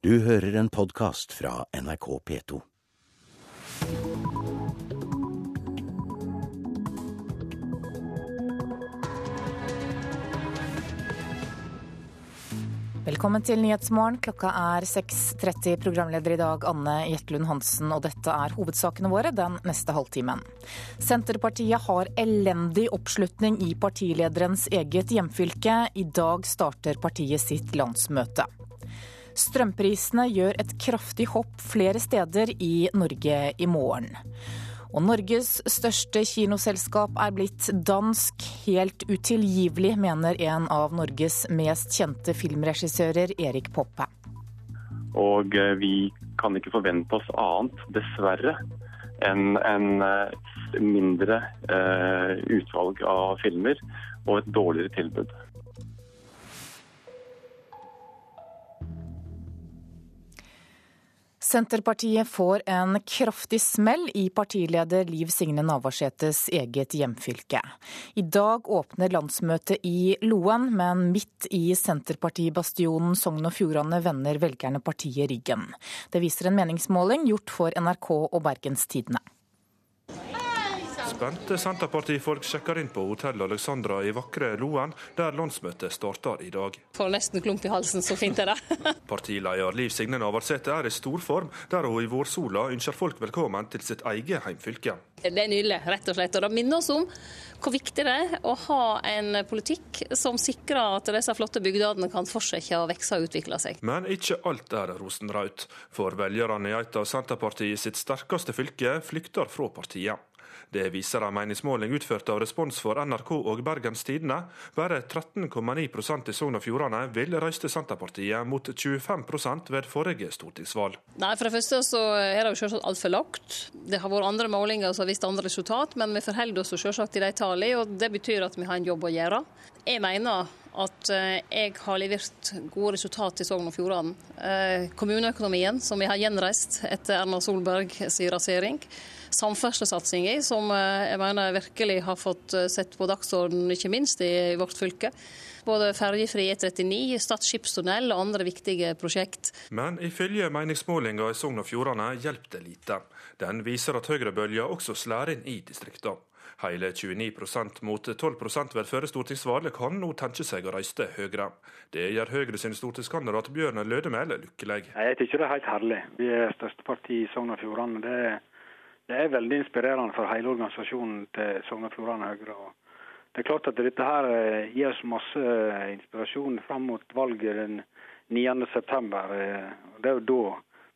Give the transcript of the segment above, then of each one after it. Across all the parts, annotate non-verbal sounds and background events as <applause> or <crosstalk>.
Du hører en podkast fra NRK P2. Velkommen til Nyhetsmorgen. Klokka er 6.30. Programleder i dag Anne Jetlund Hansen, og dette er hovedsakene våre den neste halvtimen. Senterpartiet har elendig oppslutning i partilederens eget hjemfylke. I dag starter partiet sitt landsmøte. Strømprisene gjør et kraftig hopp flere steder i Norge i morgen. Og Norges største kinoselskap er blitt dansk. Helt utilgivelig, mener en av Norges mest kjente filmregissører, Erik Poppe. Og eh, vi kan ikke forvente oss annet, dessverre, enn en eh, mindre eh, utvalg av filmer og et dårligere tilbud. Senterpartiet får en kraftig smell i partileder Liv Signe Navarsetes eget hjemfylke. I dag åpner landsmøtet i Loen, men midt i Senterpartibastionen Sogn og Fjordane vender velgerne partiet ryggen. Det viser en meningsmåling gjort for NRK og Bergens Tidende. Spente Senterpartifolk sjekker inn på hotell Alexandra i vakre Loen, der landsmøtet starter i dag. Får nesten klump i halsen, så fint er det. <laughs> Partileder Liv Signe Navarsete er i storform, der hun i vårsola ønsker folk velkommen til sitt eget heimfylke. Det er nydelig, rett og slett. Og det minner oss om hvor viktig det er å ha en politikk som sikrer at disse flotte bygdene kan fortsette å vokse og utvikle seg. Men ikke alt er rosenrødt. For velgerne i et av Senterpartiet sitt sterkeste fylke flykter fra partiet. Det viser en meningsmåling utført av Respons for NRK og Bergens Tidende. Bare 13,9 i Sogn og Fjordane vil røyste Senterpartiet, mot 25 ved forrige stortingsvalg. Nei, For det første så er det jo selvsagt altfor lavt. Det har vært andre målinger som har vist andre resultat, men vi forholder oss selvsagt til de tallene. og Det betyr at vi har en jobb å gjøre. Jeg mener at eh, jeg har levert gode resultat i Sogn og Fjordane. Eh, kommuneøkonomien, som vi har gjenreist etter Erna Solbergs rasering samferdselssatsinga, som eh, jeg mener virkelig har fått eh, sett på dagsordenen, ikke minst i vårt fylke. Både ferjefri E39, Stad skipstunnel og andre viktige prosjekt. Men ifølge meningsmålinga i Sogn og Fjordane hjelper det lite. Den viser at høyrebølga også slår inn i distrikta. Hele 29% mot 12 ved førre stortingsvalg kan nå tenke seg å røyste Høyre. Det gjør Høyre sin stortingskandidat Bjørn Lødemel lykkelig. Jeg syns det er helt herlig. Vi er største parti i Sogn og Fjordane. Det er det er veldig inspirerende for hele organisasjonen til Sogn og Fjordane Høyre. Det er klart at dette her eh, gir oss masse inspirasjon fram mot valget den 9.9. Eh, det er jo da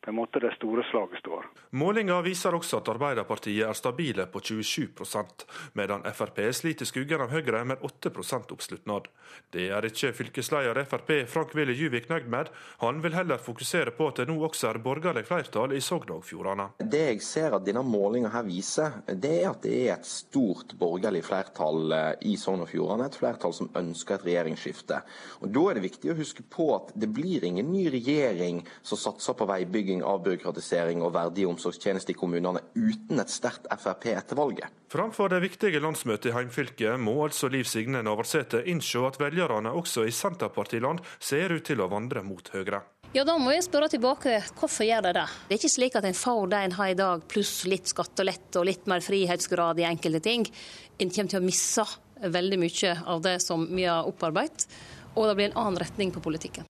på en måte det store slaget står. Målinga viser også at Arbeiderpartiet er stabile på 27% medan Frp sliter skuggen av Høyre med 8% oppslutnad. Det er ikke fylkesleder Frp Frank Willy Juvik nøyd med. Han vil heller fokusere på at det nå også er borgerlig flertall i Sogn og Fjordane. Det jeg ser at denne målinga her viser, det er at det er et stort borgerlig flertall eh, i Sogn og Fjordane. Et flertall som ønsker et regjeringsskifte. Og Da er det viktig å huske på at det blir ingen ny regjering som satser på veibygging utbygging, avbyråkratisering og verdige omsorgstjenester i kommunene uten et sterkt Frp etter valget. Framfor det viktige landsmøtet i heimfylket må altså Liv Signe Navarsete innse at velgerne også i Senterpartiland ser ut til å vandre mot Høyre. Ja, Da må jeg spørre tilbake, hvorfor gjør de det? Det er ikke slik at en får det en har i dag, pluss litt skattelette og litt mer frihetsgrad i enkelte ting. En kommer til å misse veldig mye av det som vi har opparbeidet, og det blir en annen retning på politikken.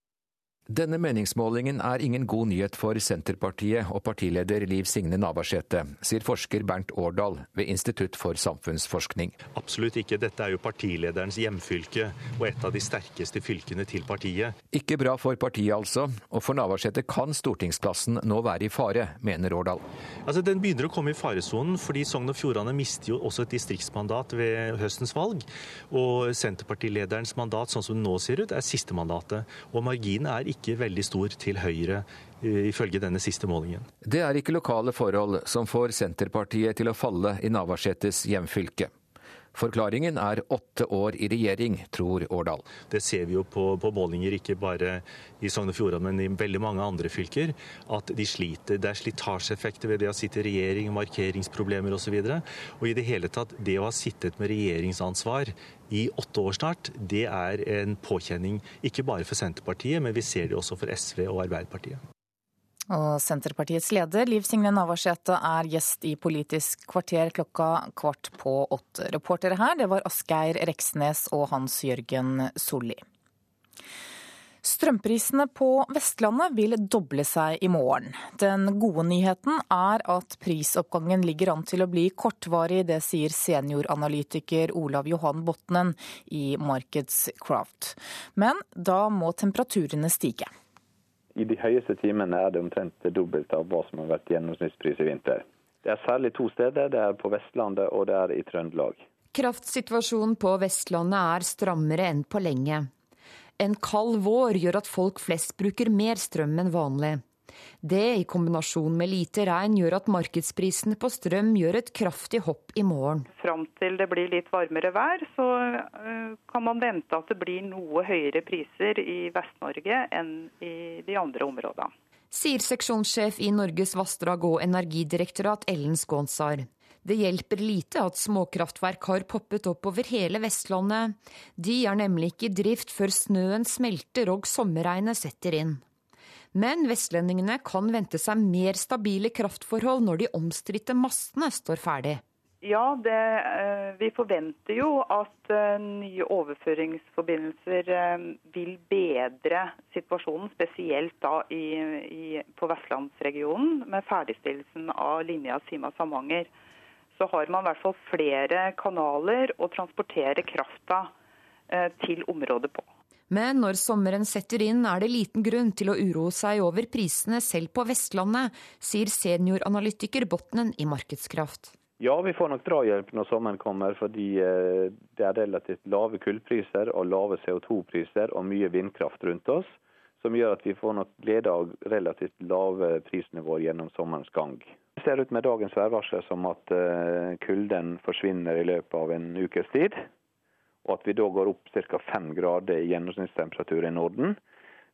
Denne meningsmålingen er ingen god nyhet for Senterpartiet og partileder Liv Signe Navarsete, sier forsker Bernt Årdal ved Institutt for samfunnsforskning. Absolutt ikke. Dette er jo partilederens hjemfylke, og et av de sterkeste fylkene til partiet. Ikke bra for partiet altså, og for Navarsete kan stortingsplassen nå være i fare, mener Årdal. Altså, Den begynner å komme i faresonen, fordi Sogn og Fjordane mister jo også et distriktsmandat ved høstens valg. Og Senterpartilederens mandat, sånn som det nå ser ut, er siste mandatet. Og marginen er ikke ikke veldig stor til Høyre, ifølge denne siste målingen. Det er ikke lokale forhold som får Senterpartiet til å falle i Navarsetes hjemfylke. Forklaringen er åtte år i regjering, tror Årdal. Det ser vi jo på, på målinger ikke bare i Sogn og Fjordane, men i veldig mange andre fylker. At de sliter. Det er slitasjeeffekter ved det å sitte i regjering, markeringsproblemer osv. Og, så og i det hele tatt, det å ha sittet med regjeringsansvar i åtte år snart, det er en påkjenning ikke bare for Senterpartiet, men vi ser det også for SV og Arbeiderpartiet. Og Senterpartiets leder Liv Signe Navarsete er gjest i Politisk kvarter klokka kvart på åtte. Reportere her det var Asgeir Reksnes og Hans Jørgen Solli. Strømprisene på Vestlandet vil doble seg i morgen. Den gode nyheten er at prisoppgangen ligger an til å bli kortvarig. Det sier senioranalytiker Olav Johan Botnen i Markedscraft. Men da må temperaturene stige. I de høyeste timene er det omtrent dobbelt av hva som har vært gjennomsnittspris i vinter. Det er særlig to steder. Det er på Vestlandet og det er i Trøndelag. Kraftsituasjonen på Vestlandet er strammere enn på lenge. En kald vår gjør at folk flest bruker mer strøm enn vanlig. Det, i kombinasjon med lite regn, gjør at markedsprisene på strøm gjør et kraftig hopp i morgen. Fram til det blir litt varmere vær, så eh, kan man vente at det blir noe høyere priser i Vest-Norge enn i de andre områdene. Sier seksjonssjef i Norges vassdrag og energidirektorat Ellen Skånsar. Det hjelper lite at småkraftverk har poppet opp over hele Vestlandet. De er nemlig ikke i drift før snøen smelter og sommerregnet setter inn. Men vestlendingene kan vente seg mer stabile kraftforhold når de omstridte mastene står ferdig. Ja, det, eh, vi forventer jo at eh, nye overføringsforbindelser eh, vil bedre situasjonen, spesielt da i, i, på vestlandsregionen, med ferdigstillelsen av linja Sima-Samanger så har man i hvert fall flere kanaler å transportere krafta til området på. Men når sommeren setter inn, er det liten grunn til å uroe seg over prisene selv på Vestlandet, sier senioranalytiker Botnen i Markedskraft. Ja, vi får nok drahjelp når sommeren kommer, fordi eh, det er relativt lave kullpriser og lave CO2-priser og mye vindkraft rundt oss, som gjør at vi får nok glede av relativt lave prisnivåer gjennom sommerens gang. Det ser ut med dagens værvarsel som at eh, kulden forsvinner i løpet av en ukes tid. Og at vi da går opp ca. fem grader i gjennomsnittstemperatur i Norden.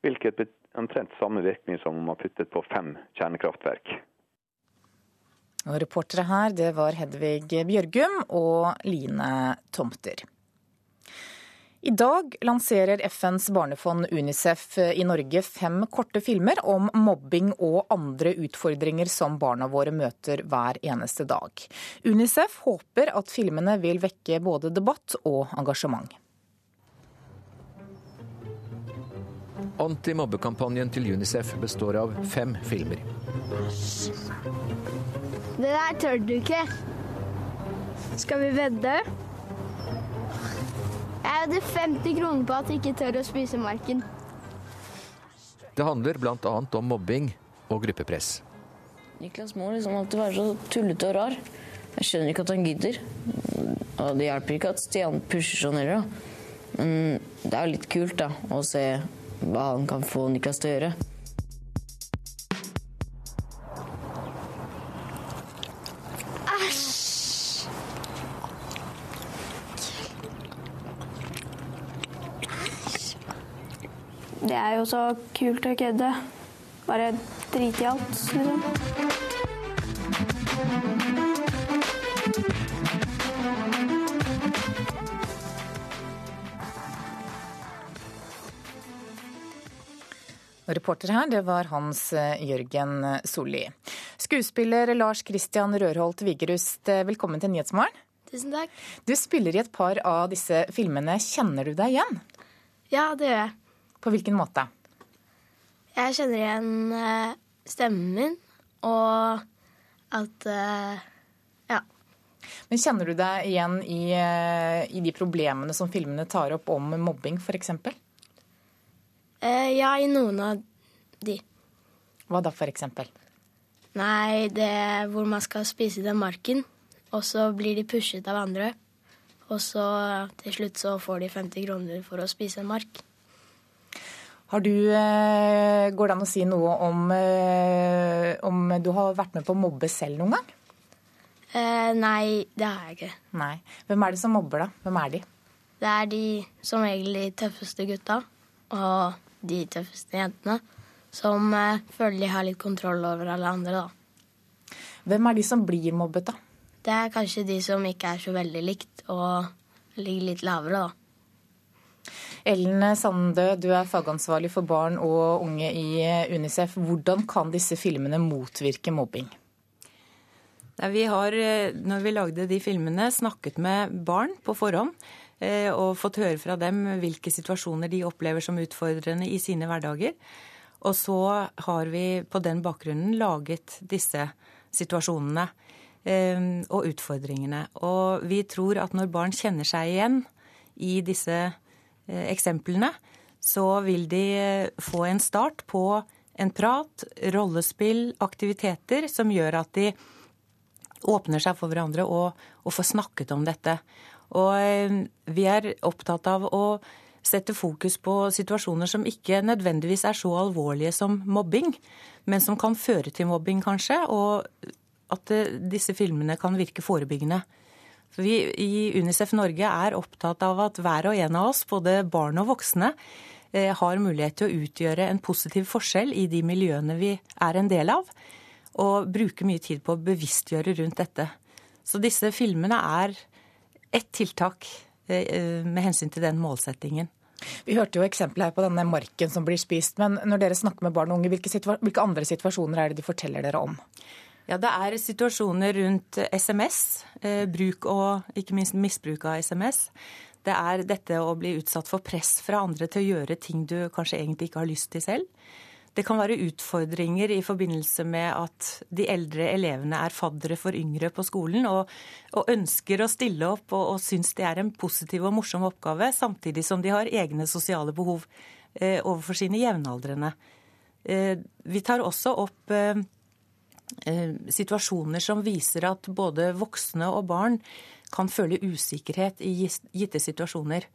Hvilket omtrent samme virkning som om man puttet på fem kjernekraftverk. Og reportere her, det var Hedvig Bjørgum og Line Tomter. I dag lanserer FNs barnefond Unicef i Norge fem korte filmer om mobbing og andre utfordringer som barna våre møter hver eneste dag. Unicef håper at filmene vil vekke både debatt og engasjement. Antimobbekampanjen til Unicef består av fem filmer. Det der tør du ikke. Skal vi vedde? Jeg hadde 50 kroner på at jeg ikke tør å spise marken. Det handler bl.a. om mobbing og gruppepress. Niklas må liksom alltid være så tullete og rar. Jeg skjønner ikke at han gidder. Og det hjelper ikke at Stian pusher sånn heller, Men det er jo litt kult da, å se hva han kan få Niklas til å gjøre. Det er jo så kult å kødde. Bare drite i alt, liksom. Reporter her, det var Hans eh, Jørgen Solli. Skuespiller Lars Christian Rørholt Vigerust, eh, velkommen til Nyhetsmorgen. Tusen takk. Du spiller i et par av disse filmene. Kjenner du deg igjen? Ja, det gjør jeg. På hvilken måte? Jeg kjenner igjen eh, stemmen min, og at eh, Ja. Men kjenner du deg igjen i, eh, i de problemene som filmene tar opp om mobbing, f.eks.? Ja, i noen av de. Hva da, f.eks.? Nei, det er hvor man skal spise den marken, og så blir de pushet av andre. Og så til slutt så får de 50 kroner for å spise en mark. Har du, eh, går det an å si noe om, eh, om du har vært med på å mobbe selv noen gang? Eh, nei, det har jeg ikke. Nei. Hvem er det som mobber, da? Hvem er de? Det er de som regel de tøffeste gutta og de tøffeste jentene. Som eh, føler de har litt kontroll over alle andre, da. Hvem er de som blir mobbet, da? Det er kanskje de som ikke er så veldig likt og ligger litt lavere, da. Ellen Sandø, du er fagansvarlig for barn og unge i Unicef. Hvordan kan disse filmene motvirke mobbing? Vi har, eh, når vi lagde de filmene, snakket med barn på forhånd. Eh, og fått høre fra dem hvilke situasjoner de opplever som utfordrende i sine hverdager. Og så har vi på den bakgrunnen laget disse situasjonene eh, og utfordringene. Og vi tror at når barn kjenner seg igjen i disse eksemplene, så vil de få en start på en prat, rollespill, aktiviteter som gjør at de åpner seg for hverandre og, og får snakket om dette. Og eh, vi er opptatt av å sette fokus på situasjoner som ikke nødvendigvis er så alvorlige som mobbing, men som kan føre til mobbing, kanskje, og at eh, disse filmene kan virke forebyggende. For vi i Unicef Norge er opptatt av at hver og en av oss, både barn og voksne, eh, har mulighet til å utgjøre en positiv forskjell i de miljøene vi er en del av og bruker mye tid på å bevisstgjøre rundt dette. Så disse filmene er ett tiltak eh, med hensyn til den målsettingen. Vi hørte jo eksempel her på denne marken som blir spist. Men når dere snakker med barn og unge, hvilke, hvilke andre situasjoner er det de forteller dere om? Ja, Det er situasjoner rundt SMS, eh, bruk og ikke minst misbruk av SMS. Det er dette å bli utsatt for press fra andre til å gjøre ting du kanskje egentlig ikke har lyst til selv. Det kan være utfordringer i forbindelse med at de eldre elevene er faddere for yngre på skolen og, og ønsker å stille opp og, og syns det er en positiv og morsom oppgave, samtidig som de har egne sosiale behov eh, overfor sine jevnaldrende. Eh, vi tar også opp eh, situasjoner som viser at både voksne og barn kan føle usikkerhet i gitte situasjoner.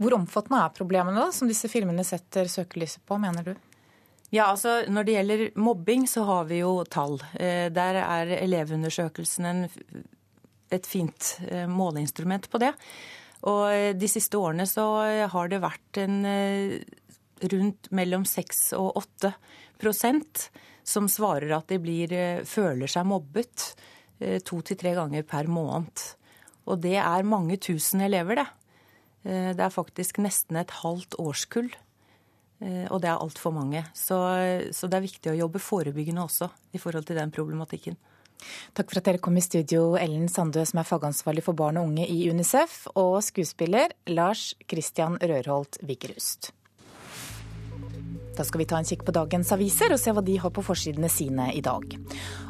Hvor omfattende er problemene da, som disse filmene setter søkelyset på, mener du? Ja, altså Når det gjelder mobbing, så har vi jo tall. Eh, der er Elevundersøkelsen en, et fint eh, måleinstrument på det. Og eh, de siste årene så har det vært en rundt mellom 6 og 8 prosent som svarer at de blir, føler seg mobbet to til tre ganger per måned. Og det er mange tusen elever, det. Eh, det er faktisk nesten et halvt årskull. Eh, og det er altfor mange. Så, så, det er viktig å jobbe forebyggende også i forhold til den problematikken. Takk for at dere kom i studio, Ellen Sandø, som er fagansvarlig for barn og unge i Unicef, og skuespiller Lars Christian Rørholt Vigerust. Da skal vi ta en kikk på dagens aviser og se hva de har på forsidene sine i dag.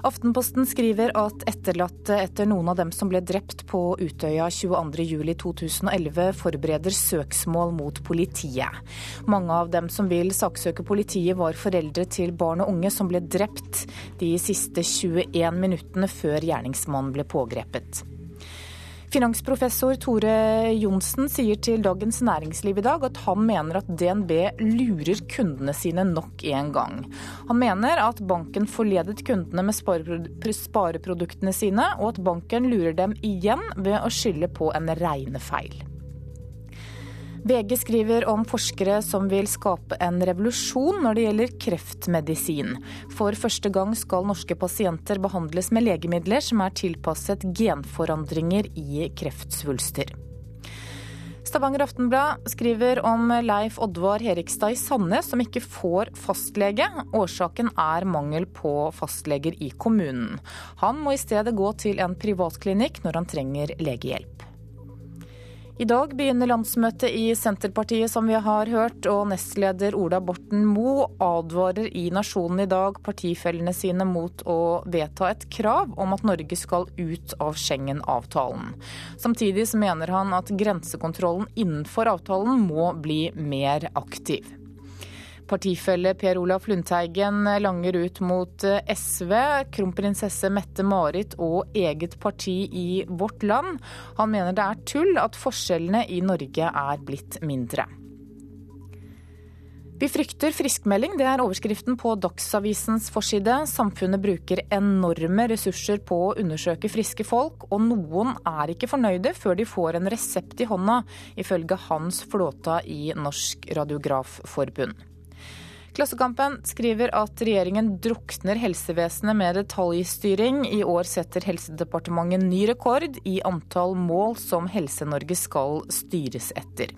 Aftenposten skriver at etterlatte etter noen av dem som ble drept på Utøya 22.07.2011, forbereder søksmål mot politiet. Mange av dem som vil saksøke politiet, var foreldre til barn og unge som ble drept de siste 21 minuttene før gjerningsmannen ble pågrepet. Finansprofessor Tore Johnsen sier til Dagens Næringsliv i dag at han mener at DNB lurer kundene sine nok en gang. Han mener at banken forledet kundene med spareproduktene sine, og at banken lurer dem igjen ved å skylde på en regnefeil. VG skriver om forskere som vil skape en revolusjon når det gjelder kreftmedisin. For første gang skal norske pasienter behandles med legemidler som er tilpasset genforandringer i kreftsvulster. Stavanger Aftenblad skriver om Leif Oddvar Herikstad i Sandnes som ikke får fastlege. Årsaken er mangel på fastleger i kommunen. Han må i stedet gå til en privatklinikk når han trenger legehjelp. I dag begynner landsmøtet i Senterpartiet, som vi har hørt, og nestleder Ola Borten Moe advarer i Nasjonen i dag partifellene sine mot å vedta et krav om at Norge skal ut av Schengen-avtalen. Samtidig så mener han at grensekontrollen innenfor avtalen må bli mer aktiv. Partifelle Per Olaf Lundteigen langer ut mot eh, SV, kronprinsesse Mette-Marit og eget parti i Vårt Land. Han mener det er tull at forskjellene i Norge er blitt mindre. Vi frykter friskmelding, det er overskriften på Dagsavisens forside. Samfunnet bruker enorme ressurser på å undersøke friske folk, og noen er ikke fornøyde før de får en resept i hånda, ifølge Hans Flåta i Norsk Radiografforbund. Klassekampen skriver at regjeringen drukner helsevesenet med detaljstyring. I år setter Helsedepartementet ny rekord i antall mål som Helse-Norge skal styres etter.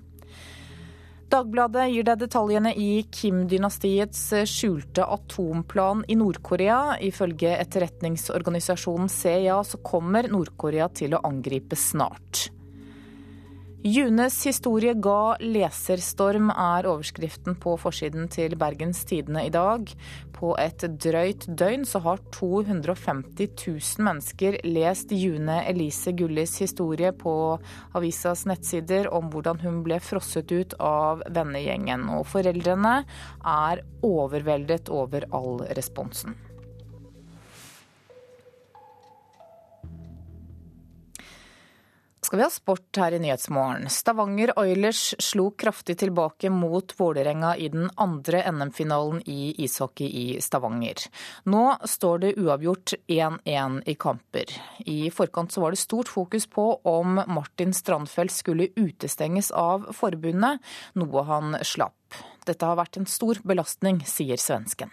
Dagbladet gir deg detaljene i Kim-dynastiets skjulte atomplan i Nord-Korea. Ifølge etterretningsorganisasjonen CIA så kommer Nord-Korea til å angripe snart. Junes historie ga leserstorm, er overskriften på forsiden til Bergens Tidende i dag. På et drøyt døgn så har 250 000 mennesker lest June Elise Gullis historie på avisas nettsider om hvordan hun ble frosset ut av vennegjengen. Og foreldrene er overveldet over all responsen. Skal vi ha sport her i Nyhetsmorgen. Stavanger Oilers slo kraftig tilbake mot Vålerenga i den andre NM-finalen i ishockey i Stavanger. Nå står det uavgjort 1-1 i kamper. I forkant så var det stort fokus på om Martin Strandfeld skulle utestenges av forbundet, noe han slapp. Dette har vært en stor belastning, sier svensken.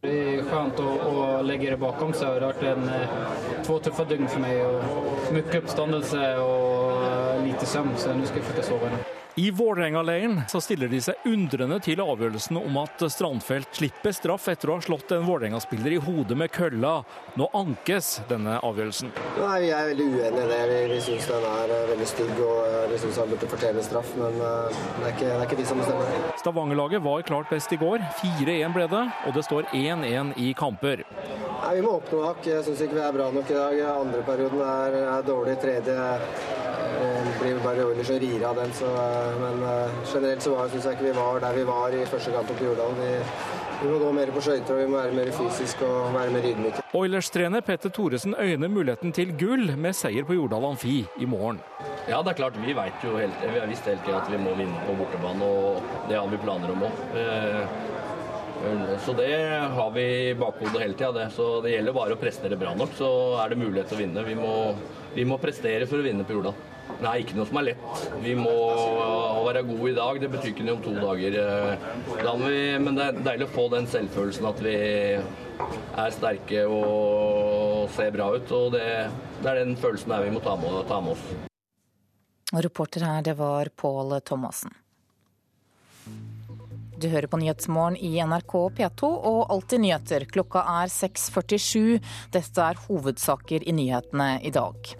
Det er skönt å å lägga det bakom seg. Det har vært en, eh, två tuffa dygn for meg. Och mycket uppståndelse och eh, lite sömn, så nå skal jeg försöka sove nå. I Vålerenga-leiren så stiller de seg undrende til avgjørelsen om at Strandfelt slipper straff etter å ha slått en Vålerenga-spiller i hodet med kølla. Nå ankes denne avgjørelsen. Nei, Vi er veldig uenige i det. Vi, vi syns den er eh, veldig stygg og eh, vi syns han burde fortjene straff. Men uh, det, er ikke, det er ikke de som bestemmer. Stavanger-laget var klart best i går. 4-1 ble det, og det står 1-1 i kamper. Nei, Vi må opp noe hakk. Jeg syns ikke vi er bra nok i dag. Andre perioden er, er dårlig. Tredje blir bare Oilers og rir av den. Så, men generelt så syns jeg ikke vi var der vi var i første kamp på Jordal. Vi, vi må gå mer på skøyter og vi må være mer fysisk og være mer ydmyke. Oilers-trener Petter Thoresen øyner muligheten til gull med seier på Jordal Amfi i morgen. Ja, det er klart. Vi vet jo helt, vi har visst hele tida at vi må vinne på bortebane, og det har vi planer om òg. Så det har vi i bakhodet hele tida. Så det gjelder bare å prestere bra nok, så er det mulighet til å vinne. Vi må, vi må prestere for å vinne på Jordal. Nei, ikke noe som er lett. Vi må være gode i dag. Det betyr ikke noe om to dager. Vi, men det er deilig å få den selvfølelsen at vi er sterke og ser bra ut. Og det, det er den følelsen vi må ta med, ta med oss. Og reporter her, det var Pål Thomassen. Du hører på Nyhetsmorgen i NRK P2 og Alltid nyheter. Klokka er 6.47. Dette er hovedsaker i nyhetene i dag.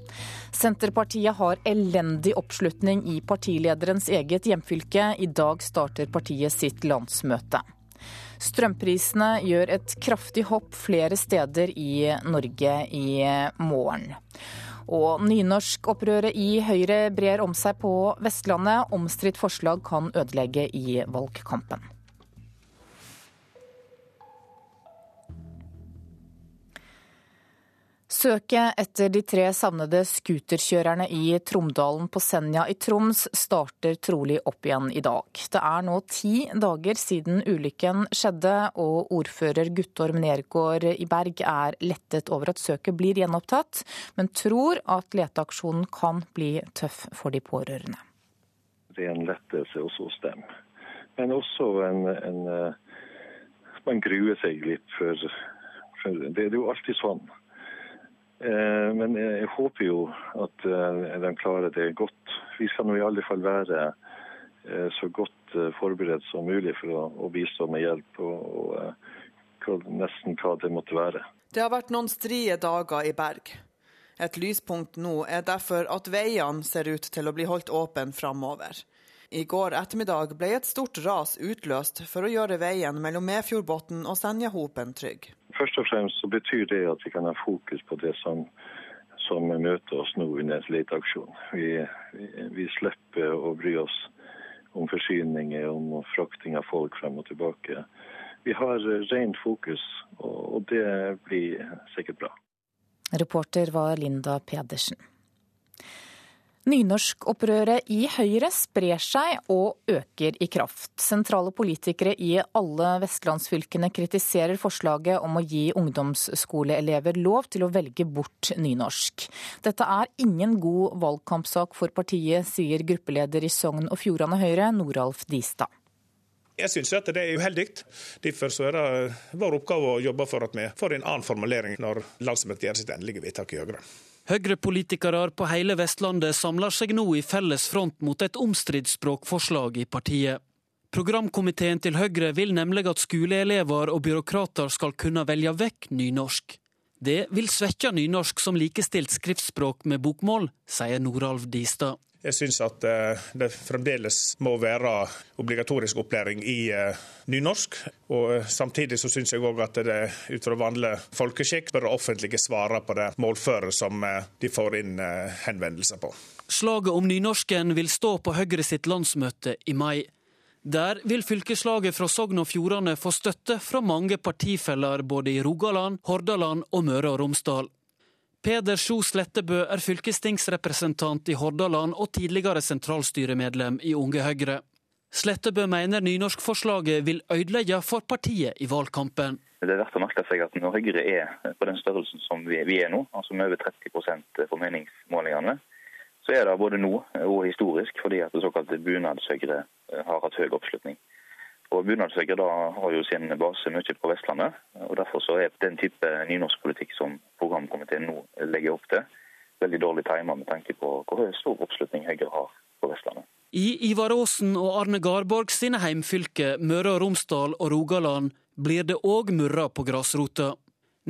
Senterpartiet har elendig oppslutning i partilederens eget hjemfylke. I dag starter partiet sitt landsmøte. Strømprisene gjør et kraftig hopp flere steder i Norge i morgen. Og nynorskopprøret i Høyre brer om seg på Vestlandet. Omstridt forslag kan ødelegge i valgkampen. Søket etter de tre savnede scooterkjørerne i Tromdalen på Senja i Troms starter trolig opp igjen i dag. Det er nå ti dager siden ulykken skjedde, og ordfører Guttorm Nergård i Berg er lettet over at søket blir gjenopptatt, men tror at leteaksjonen kan bli tøff for de pårørende. Det er en lettelse hos dem, men også en, en Man gruer seg litt for, for Det er jo alltid sånn Eh, men jeg håper jo at eh, de klarer det godt. Vi skal nå i alle fall være eh, så godt forberedt som mulig for å, bistå med hjelp, og, nesten hva det måtte være. Det har vært noen strie dager i Berg. Et lyspunkt nå er derfor at veiene ser ut til å bli holdt åpne framover. I går ettermiddag ble et stort ras utløst for å gjøre veien mellom Mefjordbotn og Senjahopen trygg. Først og fremst så betyr det at vi kan ha fokus på det som, som møter oss nå under en leteaksjon. Vi, vi, vi, slipper å bry oss om forsyninger, om frakting av folk frem og tilbake. Vi har rent fokus, og det blir sikkert bra. Reporter var Linda Pedersen. Nynorskopprøret i Høyre sprer seg og øker i kraft. Sentrale politikere i alle vestlandsfylkene kritiserer forslaget om å gi ungdomsskoleelever lov til å velge bort nynorsk. Dette er ingen god valgkampsak for partiet, sier gruppeleder i Sogn og Fjordane Høyre, Noralf Distad. Jeg syns det er uheldig. Derfor er det vår oppgave å jobbe for at vi får en annen formulering når landsmøtet gjør sitt endelige vedtak i Høyre. Høyre-politikere på hele Vestlandet samler seg nå i felles front mot et omstridt språkforslag i partiet. Programkomiteen til Høyre vil nemlig at skoleelever og byråkrater skal kunne velge vekk nynorsk. Det vil svekke nynorsk som likestilt skriftspråk med bokmål, sier Noralv Distad. Jeg syns at eh, det fremdeles må være obligatorisk opplæring i eh, nynorsk. Og eh, samtidig så syns jeg òg at det ut fra vanlig folkeskikk bør offentlige svare på det målføret som de får inn henvendelser på. Slaget om nynorsken vil stå på Høyre sitt landsmøte i mai. Der vil fylkeslaget fra Sogn og Fjordane få støtte fra mange partifeller både i Rogaland, Hordaland og Møre og Romsdal. Peder Sjo Slettebø er fylkestingsrepresentant i Hordaland og tidligere sentralstyremedlem i Unge Høyre. Slettebø mener nynorskforslaget vil ødelegge for partiet i valgkampen. Det er verdt å merke seg at når Høyre er på den størrelsen som vi er nå, altså med over 30% på meningsmålingene, så er det både nå og historisk fordi at det såkalte bunadshøyre har hatt høy oppslutning. Og Bunadshøyre har jo sin base mye på Vestlandet. og Derfor så er den type nynorskpolitikk som programkomiteen nå legger opp til, veldig dårlig timet med tanke på hvor stor oppslutning Høyre har på Vestlandet. I Ivar Aasen og Arne Garborg sine heimfylker Møre og Romsdal og Rogaland blir det òg murra på grasrota.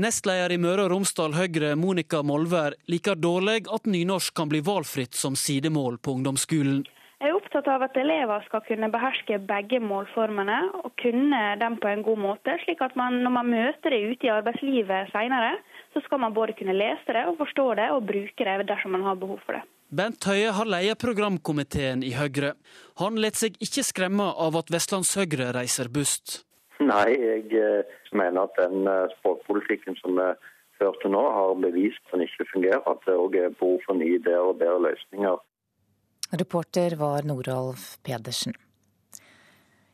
Nestleder i Møre og Romsdal Høyre, Monica Molvær, liker dårlig at nynorsk kan bli valgfritt som sidemål på ungdomsskolen. Jeg er opptatt av at elever skal kunne beherske begge målformene og kunne dem på en god måte, slik at man, når man møter det ute i arbeidslivet senere, så skal man både kunne lese det og forstå det og bruke det dersom man har behov for det. Bent Høie har ledet programkomiteen i Høyre. Han lar seg ikke skremme av at Vestlands Høyre reiser bust. Nei, jeg eh, mener at den eh, språkpolitikken som er ført til nå, har bevist at den ikke fungerer. At det òg er behov for nye ideer og bedre løsninger Reporter var Noralf Pedersen.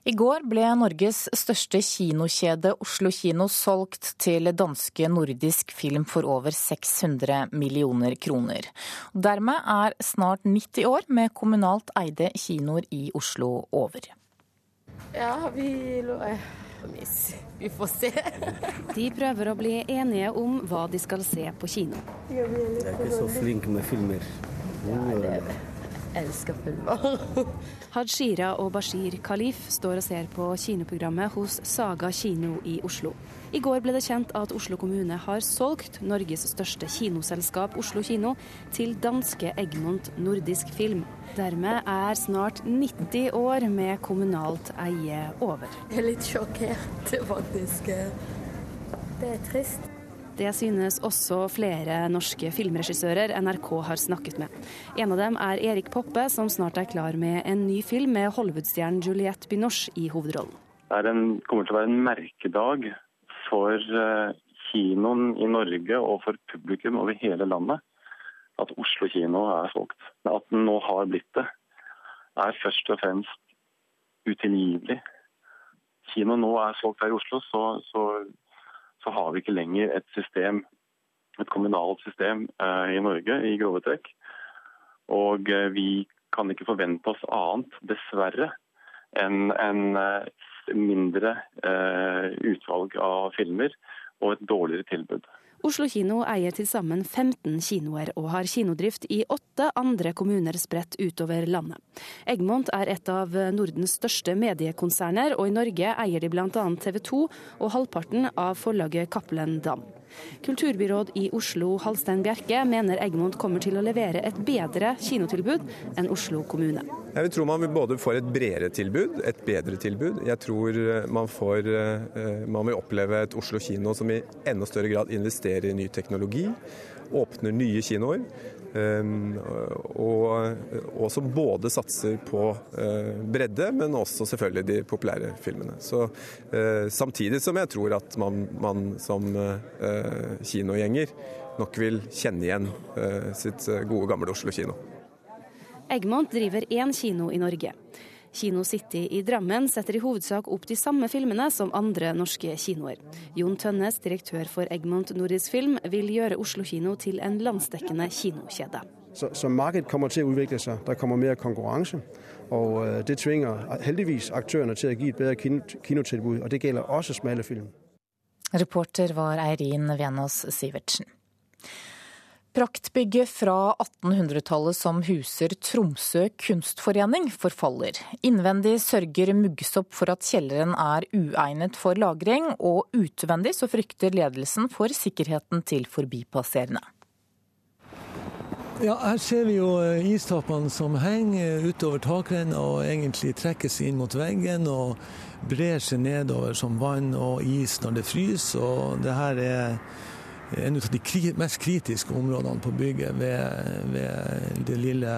I går ble Norges største kinokjede, Oslo kino, solgt til danske Nordisk Film for over 600 millioner kroner. Dermed er snart 90 år med kommunalt eide kinoer i Oslo over. Ja, vi vi får se. De prøver å bli enige om hva de skal se på kino. Jeg er ikke så flink med filmer. Ja, det er det elsker filmer. <laughs> Hajira og Bashir Khalif står og ser på kinoprogrammet hos Saga kino i Oslo. I går ble det kjent at Oslo kommune har solgt Norges største kinoselskap, Oslo kino, til danske Egmont Nordisk Film. Dermed er snart 90 år med kommunalt eie over. Jeg er litt sjokkert, faktisk. Det er trist. Det synes også flere norske filmregissører NRK har snakket med. En av dem er Erik Poppe, som snart er klar med en ny film med Hollywood-stjernen Juliette Binoche i hovedrollen. Det en, kommer til å være en merkedag for eh, kinoen i Norge og for publikum over hele landet at Oslo kino er solgt. At den nå har blitt det, er først og fremst utilgivelig. Kinoen nå er solgt her i Oslo, så, så så har vi ikke lenger et system, et kommunalt system eh, i Norge i grove trekk. Og eh, vi kan ikke forvente oss annet, dessverre, enn en eh, mindre utvalg av filmer og et dårligere tilbud. Oslo kino eier til sammen 15 kinoer og har kinodrift i åtte andre kommuner spredt utover landet. Egmont er et av Nordens største mediekonserner, og i Norge eier de bl.a. TV 2 og halvparten av forlaget Cappelen Dam. Kulturbyråd i Oslo, Halstein Bjerke, mener Egmont kommer til å levere et bedre kinotilbud enn Oslo kommune. Jeg tror man vil både får et bredere tilbud, et bedre tilbud. Jeg tror eh, man, får, eh, man vil oppleve et Oslo kino som i enda større grad investerer i ny teknologi, åpner nye kinoer. Ehm, og, og som både satser på eh, bredde, men også selvfølgelig de populære filmene. Så eh, Samtidig som jeg tror at man, man som eh, kinogjenger nok vil kjenne igjen sitt gode, gamle Oslo kino. Egmont driver én kino i Norge. Kino City i Drammen setter i hovedsak opp de samme filmene som andre norske kinoer. Jon Tønnes, direktør for Egmont Nordisk Film, vil gjøre Oslo kino til en landsdekkende kinokjede. Så, så markedet kommer til å utvikle seg. Der kommer mer konkurranse. Og øh, det tvinger heldigvis aktørene til å gi et bedre kinotilbud, og det gjelder også smale film. Reporter var Eirin Venås Sivertsen. Praktbygget fra 1800-tallet som huser Tromsø kunstforening forfaller. Innvendig sørger Muggsopp for at kjelleren er uegnet for lagring, og utvendig så frykter ledelsen for sikkerheten til forbipasserende. Ja, Her ser vi jo eh, istappene som henger utover takrenna og egentlig trekkes inn mot veggen og brer seg nedover som vann og is når det fryser. og det her er en av de mest kritiske områdene på bygget ved, ved det lille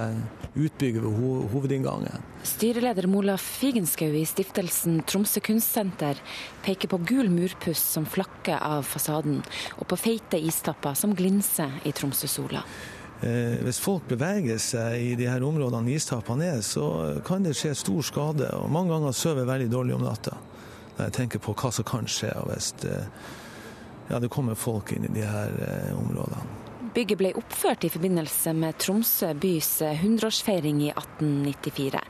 utbygget ved hovedinngangen. Styreleder Mola Figenschou i stiftelsen Tromsø kunstsenter peker på gul murpuss som flakker av fasaden, og på feite istapper som glinser i Tromsø-sola. Eh, hvis folk beveger seg i de her områdene istappene er, så kan det skje stor skade. og Mange ganger sover jeg veldig dårlig om natta når jeg tenker på hva som kan skje. og hvis det ja, det kommer folk inn i de her eh, områdene. Bygget ble oppført i forbindelse med Tromsø bys 100-årsfeiring i 1894.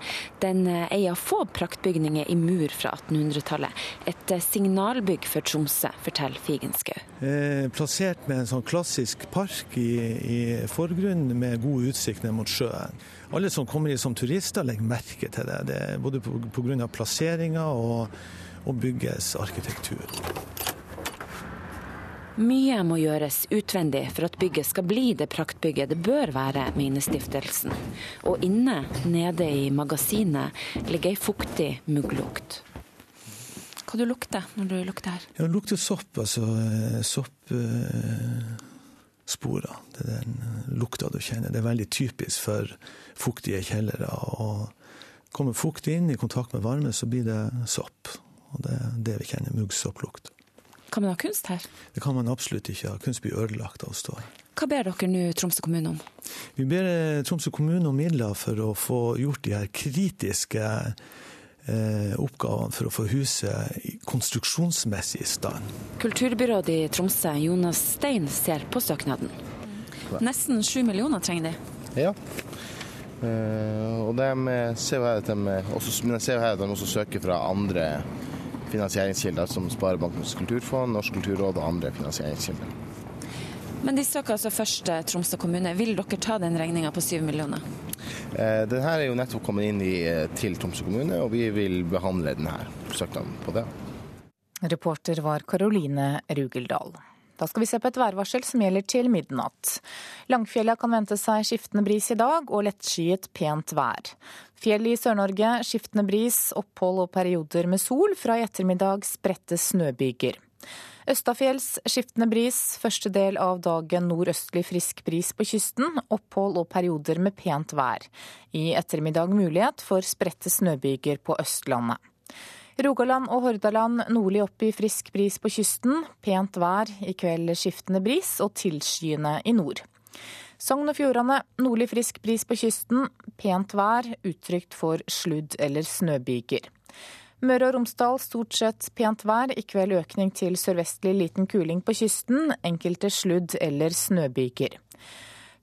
Den er eh, av få praktbygninger i mur fra 1800-tallet. Et eh, signalbygg for Tromsø, forteller Figenschou. Eh, plassert med en sånn klassisk park i, i forgrunnen med god utsikt ned mot sjøen. Alle som kommer hit som turister legger merke til det, det både pga. plasseringa og, og byggets arkitektur. Mye må gjøres utvendig for at bygget skal bli det praktbygget det bør være, mener stiftelsen. Og inne, nede i magasinet, ligger ei fuktig mugglukt. Hva du lukter når du lukter her? Ja, det lukter sopp. Altså eh, soppsporer. Uh, det er den lukta du kjenner. Det er veldig typisk for fuktige kjellere. Og kommer fukt inn i kontakt med varme, så blir det sopp. Og det er det vi kjenner, muggsopplukt. Kan man ha kunst her? Det kan man absolutt ikke. ha. Kunst blir ødelagt av å stå her. Hva ber dere nå Tromsø kommune om? Vi ber eh, Tromsø kommune om midler for å få gjort de her kritiske eh, oppgavene for å få huset konstruksjonsmessig i stand. Kulturbyrådet i Tromsø, Jonas Stein, ser på søknaden. Nesten sju millioner trenger de. Ja. Uh, og de ser jo her at de også, men jeg ser jo her at de også søker fra andre finansieringskilder som Sparebankens kulturfond, Norsk kulturråd og andre finansieringskilder. Men de søker altså først Tromsø kommune. Vil dere ta den regninga på 7 millioner? Den denne er jo nettopp kommet inn i, eh, til Tromsø kommune, og vi vil behandle denne søknaden på det. Reporter var Karoline Rugeldal. Da skal vi se på et værvarsel som gjelder til midnatt. Langfjella kan vente seg skiftende bris i dag og lettskyet pent vær. Fjell i Sør-Norge skiftende bris, opphold og perioder med sol. Fra i ettermiddag spredte snøbyger. Østafjells skiftende bris, første del av dagen nordøstlig frisk bris på kysten. Opphold og perioder med pent vær. I ettermiddag mulighet for spredte snøbyger på Østlandet. Rogaland og Hordaland nordlig opp i frisk bris på kysten. Pent vær, i kveld skiftende bris og tilskyende i nord. Sogn og Fjordane nordlig frisk bris på kysten. Pent vær, utrygt for sludd- eller snøbyger. Møre og Romsdal stort sett pent vær, i kveld økning til sørvestlig liten kuling på kysten. Enkelte sludd- eller snøbyger.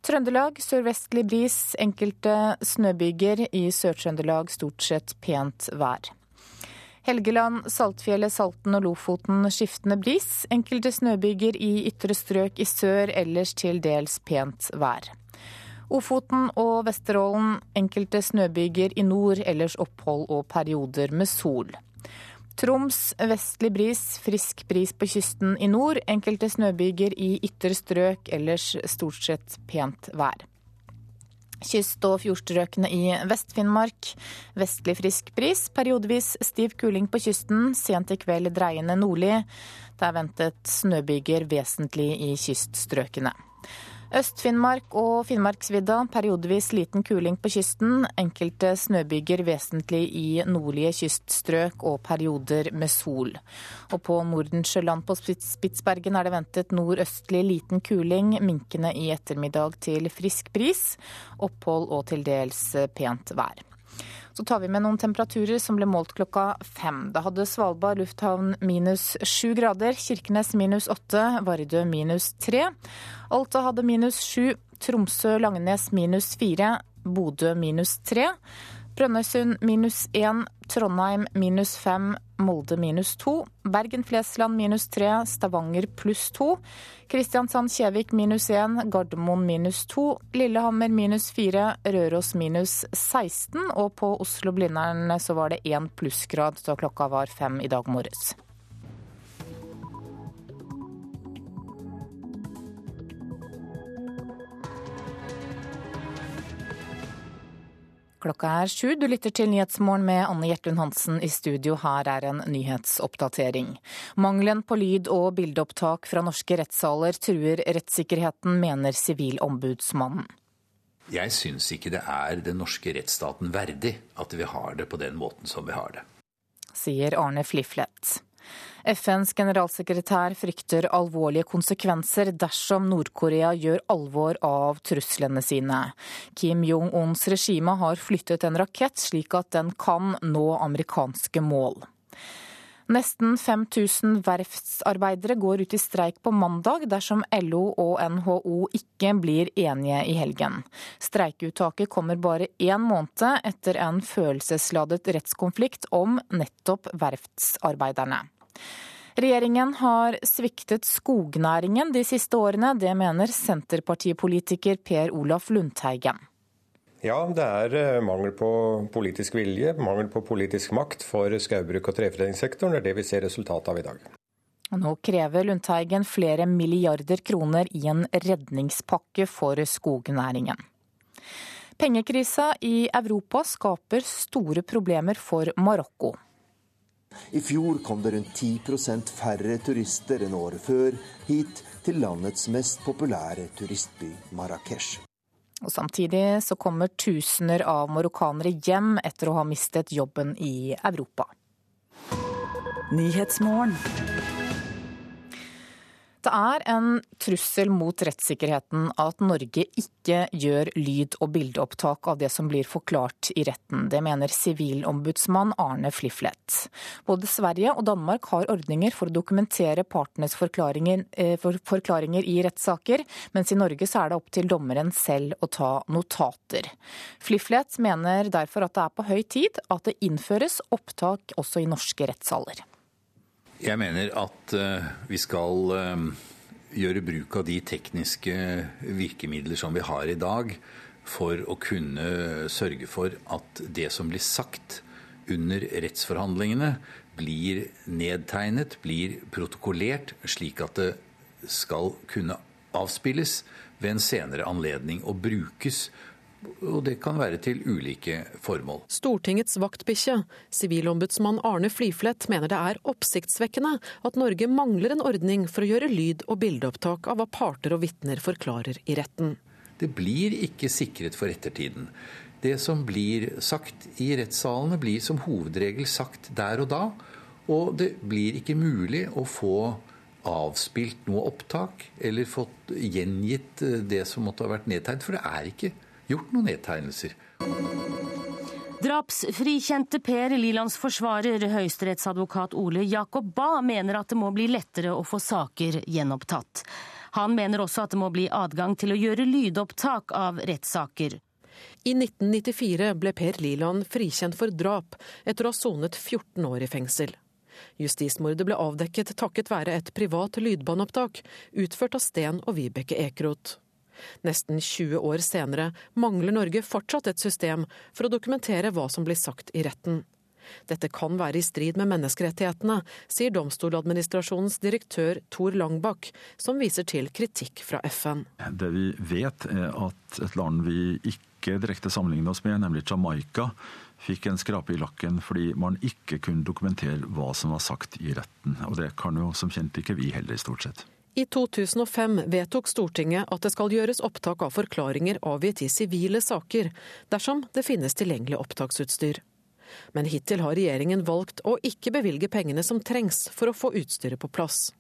Trøndelag sørvestlig bris, enkelte snøbyger. I Sør-Trøndelag stort sett pent vær. Helgeland, Saltfjellet, Salten og Lofoten skiftende bris. Enkelte snøbyger i ytre strøk i sør, ellers til dels pent vær. Ofoten og Vesterålen enkelte snøbyger i nord, ellers opphold og perioder med sol. Troms vestlig bris, frisk bris på kysten i nord. Enkelte snøbyger i ytre strøk, ellers stort sett pent vær. Kyst- og fjordstrøkene i Vest-Finnmark. Vestlig frisk bris. Periodevis stiv kuling på kysten. Sent i kveld dreiende nordlig. Det er ventet snøbyger vesentlig i kyststrøkene. Øst-Finnmark og Finnmarksvidda periodevis liten kuling på kysten. Enkelte snøbyger vesentlig i nordlige kyststrøk og perioder med sol. Og på Nordensjøland på Spitsbergen er det ventet nordøstlig liten kuling, minkende i ettermiddag til frisk bris. Opphold og til dels pent vær. Så tar vi med noen temperaturer som ble målt klokka fem. Da hadde Svalbard lufthavn minus sju grader, Kirkenes minus åtte, Vardø minus tre. Alta hadde minus sju, Tromsø-Langenes minus fire, Bodø minus tre. Brønnøysund minus 1, Trondheim minus 5, Molde minus 2, Bergen-Flesland minus 3, Stavanger pluss 2, Kristiansand-Kjevik minus 1, Gardermoen minus 2, Lillehammer minus 4, Røros minus 16, og på Oslo-Blindern så var det én plussgrad da klokka var fem i dag morges. Klokka er sju. Du lytter til Nyhetsmorgen med Anne Gjertlund Hansen i studio. Her er en nyhetsoppdatering. Mangelen på lyd- og bildeopptak fra norske rettssaler truer rettssikkerheten, mener Sivilombudsmannen. Jeg syns ikke det er den norske rettsstaten verdig at vi har det på den måten som vi har det. Sier Arne Fliflet. FNs generalsekretær frykter alvorlige konsekvenser dersom Nord-Korea gjør alvor av truslene sine. Kim Jong-uns regime har flyttet en rakett slik at den kan nå amerikanske mål. Nesten 5000 verftsarbeidere går ut i streik på mandag dersom LO og NHO ikke blir enige i helgen. Streikeuttaket kommer bare én måned etter en følelsesladet rettskonflikt om nettopp verftsarbeiderne. Regjeringen har sviktet skognæringen de siste årene. Det mener Senterpartipolitiker Per Olaf Lundteigen. Ja, det er eh, mangel på politisk vilje, mangel på politisk makt for skaubruk og treforedlingssektoren. Det er det vi ser resultatet av i dag. Nå krever Lundteigen flere milliarder kroner i en redningspakke for skognæringen. Pengekrisa i Europa skaper store problemer for Marokko. I fjor kom det rundt 10% færre turister enn året før hit til landets mest populære turistby, Marrakech. Og Samtidig så kommer tusener av marokkanere hjem etter å ha mistet jobben i Europa. Det er en trussel mot rettssikkerheten at Norge ikke gjør lyd- og bildeopptak av det som blir forklart i retten. Det mener sivilombudsmann Arne Fliflet. Både Sverige og Danmark har ordninger for å dokumentere partenes forklaringer, eh, forklaringer i rettssaker, mens i Norge så er det opp til dommeren selv å ta notater. Fliflet mener derfor at det er på høy tid at det innføres opptak også i norske rettssaler. Jeg mener at eh, vi skal eh, gjøre bruk av de tekniske virkemidler som vi har i dag, for å kunne sørge for at det som blir sagt under rettsforhandlingene, blir nedtegnet, blir protokollert, slik at det skal kunne avspilles ved en senere anledning og brukes og det kan være til ulike formål. Stortingets vaktbikkje, sivilombudsmann Arne Fliflet, mener det er oppsiktsvekkende at Norge mangler en ordning for å gjøre lyd- og bildeopptak av hva parter og vitner forklarer i retten. Det blir ikke sikret for ettertiden. Det som blir sagt i rettssalene, blir som hovedregel sagt der og da. Og det blir ikke mulig å få avspilt noe opptak eller fått gjengitt det som måtte ha vært nedtegnet, for det er ikke gjort noen nedtegnelser. Drapsfrikjente Per Lilands forsvarer, høyesterettsadvokat Ole Jakob Ba, mener at det må bli lettere å få saker gjenopptatt. Han mener også at det må bli adgang til å gjøre lydopptak av rettssaker. I 1994 ble Per Liland frikjent for drap etter å ha sonet 14 år i fengsel. Justismordet ble avdekket takket være et privat lydbåndopptak utført av Sten og Vibeke Ekeroth. Nesten 20 år senere mangler Norge fortsatt et system for å dokumentere hva som blir sagt i retten. Dette kan være i strid med menneskerettighetene, sier Domstoladministrasjonens direktør Tor Langbakk, som viser til kritikk fra FN. Det vi vet er at et land vi ikke direkte sammenligner oss med, nemlig Jamaica, fikk en skrape i lakken fordi man ikke kunne dokumentere hva som var sagt i retten. Og det kan jo som kjent ikke vi heller, stort sett. I 2005 vedtok Stortinget at det skal gjøres opptak av forklaringer avgitt i sivile saker, dersom det finnes tilgjengelig opptaksutstyr. Men hittil har regjeringen valgt å ikke bevilge pengene som trengs for å få utstyret på plass.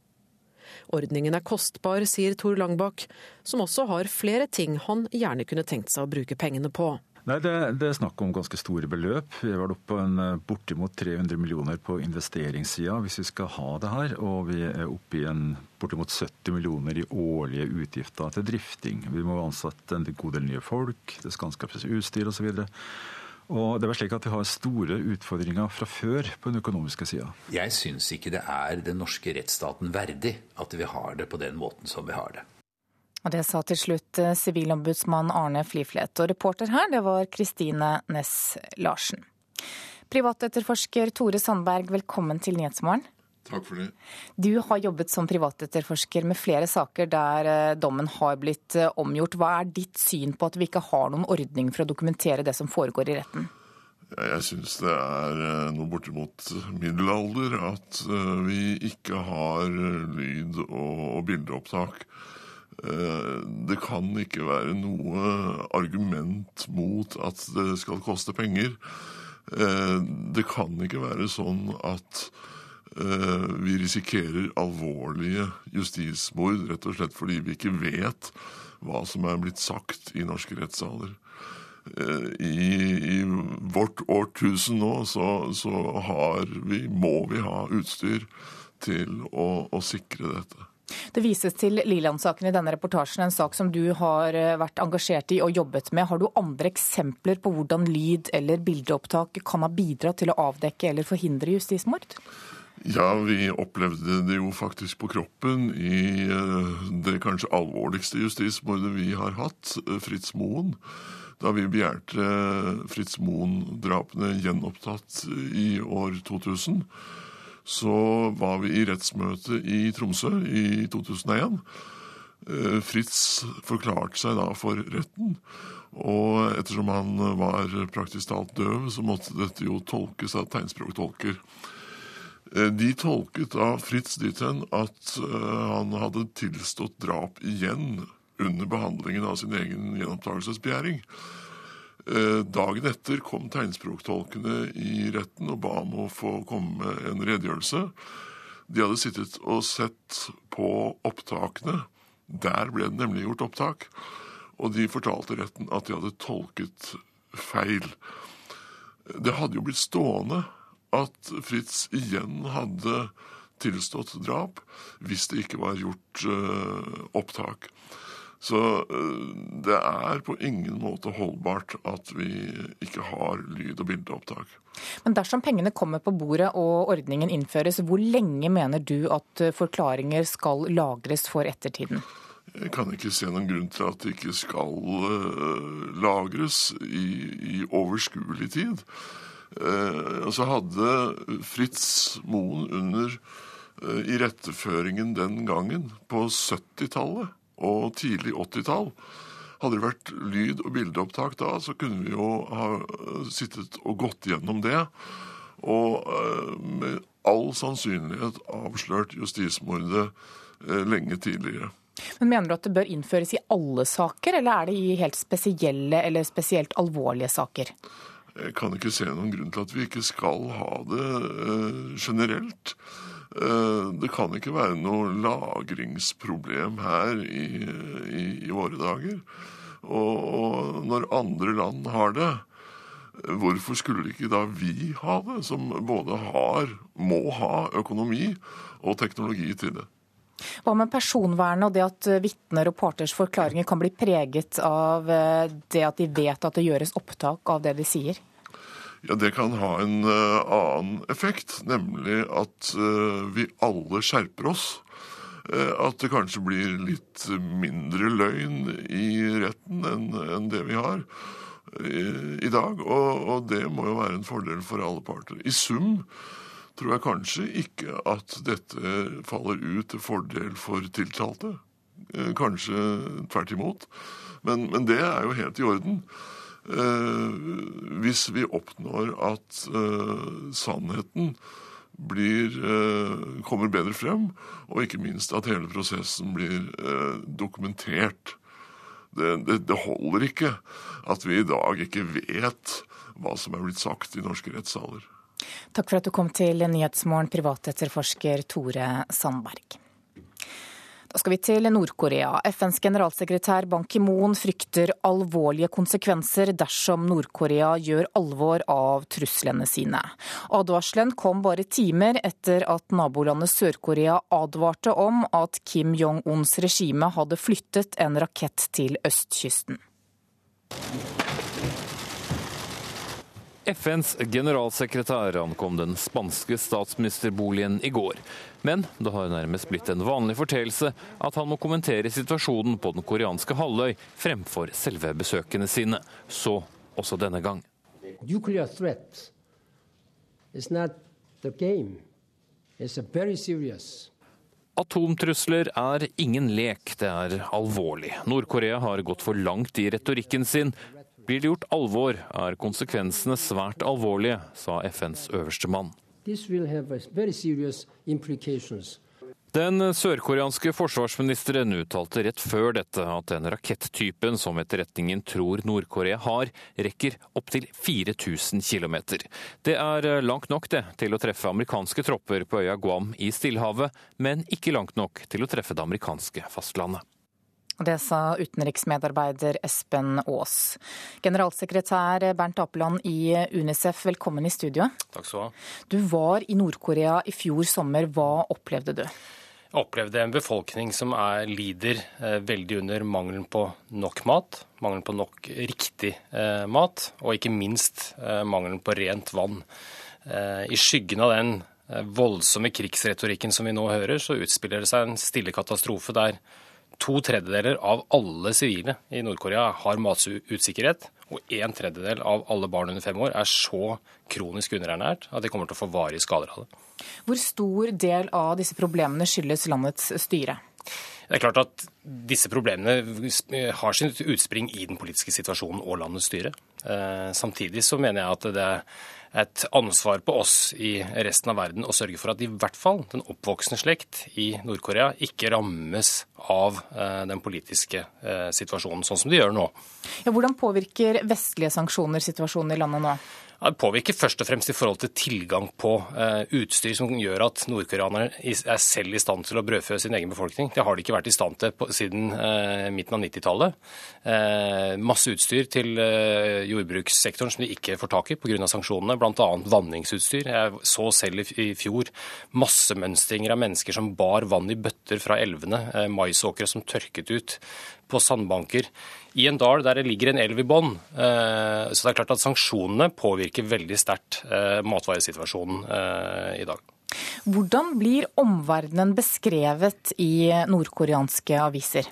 Ordningen er kostbar, sier Tor Langbakk, som også har flere ting han gjerne kunne tenkt seg å bruke pengene på. Nei, det, det, er snakk om ganske store beløp. Vi vært oppe på en eh, bortimot 300 millioner på investeringssida hvis vi skal ha det her. Og vi er oppe i en bortimot 70 millioner i årlige utgifter til drifting. Vi må ansette en god del nye folk, det skal anskaffes utstyr osv. Og det er slik at Vi har store utfordringer fra før på den økonomiske sida. Jeg syns ikke det er den norske rettsstaten verdig at vi har det på den måten som vi har det. Og Det sa til slutt eh, sivilombudsmann Arne Fliflet. Og reporter her, det var Kristine Næss Larsen. Privatetterforsker Tore Sandberg, velkommen til Nyhetsmorgen. Takk for det. Du har jobbet som privatetterforsker med flere saker der eh, dommen har blitt eh, omgjort. Hva er ditt syn på at vi ikke har noen ordning for å dokumentere det som foregår i retten? Jeg syns det er noe bortimot middelalder at vi ikke har lyd- og bildeopptak. Det kan ikke være noe argument mot at det skal koste penger. Det kan ikke være sånn at Eh, vi risikerer alvorlige justismord rett og slett fordi vi ikke vet hva som er blitt sagt i norske rettssaler. Eh, I, I, vårt årtusen nå så, så vi, må vi ha utstyr til å, å sikre dette. Det vises til Liland-saken i denne reportasjen, en sak som du har eh, vært engasjert i og jobbet med. Har du andre eksempler på hvordan lyd- eller bildeopptak kan ha bidratt til å avdekke eller forhindre justismord? Ja, vi opplevde det jo faktisk på kroppen i eh, det kanskje alvorligste justismordet vi har hatt, eh, Fritz Moen. Da vi begjærte Fritz Moen-drapene gjenopptatt i år 2000, så var vi i rettsmøte i Tromsø i 2001. Fritz forklarte seg da for retten. Og ettersom han var praktisk talt døv, så måtte dette jo tolkes av tegnspråktolker. Eh, de tolket da Fritz dit hen at eh, han hadde tilstått drap igjen under behandlingen av sin egen gjenopptakelsesbegjæring. Eh, dagen etter kom tegnspråktolkene i retten og ba om å få komme med en redegjørelse. De hadde sittet og sett på opptakene. Der ble det nemlig gjort opptak. Og de fortalte retten at de hadde tolket feil. Det hadde jo blitt stående at Fritz igjen hadde tilstått drap hvis det ikke var gjort uh, opptak. Så uh, det er på ingen måte holdbart at vi ikke har lyd- og bildeopptak. Men dersom pengene kommer på bordet og ordningen innføres, hvor lenge mener du at eh, forklaringer skal lagres for ettertiden? Jeg kan ikke se noen grunn til at det ikke skal uh, lagres i, i overskuelig tid. Eh, og så hadde Fritz Moen under eh, iretteføringen den gangen, på 70-tallet og tidlig 80-tall Hadde det vært lyd- og bildeopptak da, så kunne vi jo ha eh, sittet og gått gjennom det. Og med all sannsynlighet avslørt justismordet lenge tidligere. Men Mener du at det bør innføres i alle saker, eller er det i helt spesielle eller spesielt alvorlige saker? Jeg kan ikke se noen grunn til at vi ikke skal ha det generelt. Uh, det kan ikke være noe lagringsproblem her i, i, i våre dager. Og, og, når andre land har det, hvorfor skulle ikke da vi ha det, som både har, må ha økonomi og teknologi til det? Hva med personvernet og det at vitner og parters forklaringer kan bli preget av eh, det at de vet at det gjøres opptak av det de sier? Ja, Det kan ha en uh, annen effekt, nemlig at uh, vi alle skjerper oss. Uh, at det kanskje blir litt mindre løgn i retten enn en det vi har i, dag. Og, det må jo være en fordel for alle parter. I sum tror jeg kanskje ikke at dette faller ut til fordel for tiltalte. Eh, kanskje tvert imot. Men, men, det er jo helt i orden. Eh, hvis vi oppnår at eh, sannheten blir, kommer bedre frem, og ikke minst at hele prosessen blir dokumentert. Det, det, det holder ikke at vi i dag ikke vet hva som er blitt sagt i norske rettssaler. Takk for at du kom til Nyhetsmorgen, privatetterforsker Tore Sandberg. Da skal vi til Nord-Korea. FNs generalsekretær Ban Ki-moon frykter alvorlige konsekvenser dersom Nord-Korea gjør alvor av truslene sine. Advarselen kom bare timer etter at nabolandet Sør-Korea advarte om at Kim Jong-uns regime hadde flyttet en rakett til østkysten. FNs generalsekretær ankom den spanske statsministerboligen i går. Men det har nærmest blitt en vanlig fortellelse at han må kommentere situasjonen på den koreanske halvøy fremfor selve besøkene sine. Så også denne gang. Nuclear threat is not the game. It's very serious Atomtrusler er ingen lek, det er alvorlig. Nord-Korea har gått for langt i retorikken sin. Blir det gjort alvor, er konsekvensene svært alvorlige, sa FNs øverste mann. Den sørkoreanske forsvarsministeren uttalte rett før dette at den rakettypen som etterretningen tror Nord-Korea har, rekker opptil 4000 km. Det er langt nok det til å treffe amerikanske tropper på øya Guam i Stillehavet, men ikke langt nok til å treffe det amerikanske fastlandet. Det sa utenriksmedarbeider Espen Aas. Generalsekretær Bernt Apeland i Unicef, velkommen i studio. Takk skal Du ha. Du var i Nord-Korea i fjor sommer. Hva opplevde du? Jeg opplevde en befolkning som er, lider eh, veldig under mangelen på nok mat, mangelen på nok riktig eh, mat, og ikke minst eh, mangelen på rent vann. Eh, I skyggen av den eh, voldsomme krigsretorikken som vi nå hører, så utspiller det seg en stille katastrofe der to tredjedeler av alle sivile i Nord-Korea har matusikkerhet, og en tredjedel av alle barn under fem år er så kronisk underernært at de kommer til å få varige skader av det. Hvor stor del av disse problemene skyldes landets styre? Det er klart at disse problemene har sin utspring i den politiske situasjonen og landets styre. Eh, samtidig så mener jeg at det er et ansvar på oss i resten av verden å sørge for at i hvert fall den oppvoksende slekt i Nord-Korea ikke rammes av eh, den politiske eh, situasjonen, sånn som de gjør nå. Ja, hvordan påvirker vestlige sanksjoner situasjonen i landet nå? Det påvirker først og fremst i forhold til tilgang på uh, utstyr som gjør at nordkoreanerne er selv i stand til å brødfø sin egen befolkning. Det har de ikke vært i stand til siden uh, midten av 90-tallet. Uh, eh, masse utstyr til jordbrukssektoren som de ikke får tak i pga. sanksjonene, bl.a. vanningsutstyr. Jeg så selv i fjor massemønstringer av mennesker som bar vann i bøtter fra elvene, maisåkre som tørket ut på sandbanker i en dal der det ligger en elv i bånn. Eh, så det er klart at sanksjonene påvirker veldig sterkt eh, matvaresituasjonen eh, i dag. Hvordan blir omverdenen beskrevet i nordkoreanske aviser?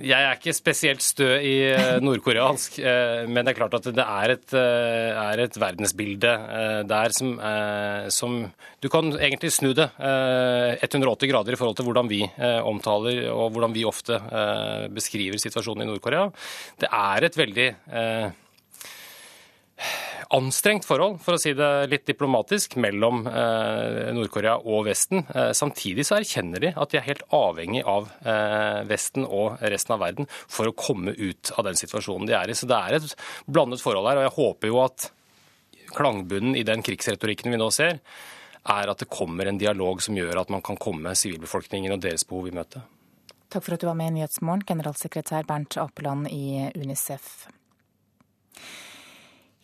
Jeg er ikke spesielt stø i eh, nordkoreansk, <laughs> eh, men det er klart at det er et, eh, er et verdensbilde der som, som, Du kan egentlig snu det 180 grader i forhold til hvordan vi omtaler og hvordan vi ofte beskriver situasjonen i Nord-Korea. Det er et veldig anstrengt forhold, for å si det litt diplomatisk, mellom eh, Nord-Korea og Vesten. Eh, samtidig så erkjenner de at de er helt avhengig av eh, Vesten og resten av verden for å komme ut av den situasjonen de er i. Så det er et blandet forhold her. Og jeg håper jo at klangbunnen i den krigsretorikken vi nå ser, er at det kommer en dialog som gjør at man kan komme sivilbefolkningen og deres behov i møte. Takk for at du var med i Nyhetsmorgen, generalsekretær Bernt Apeland i Unicef.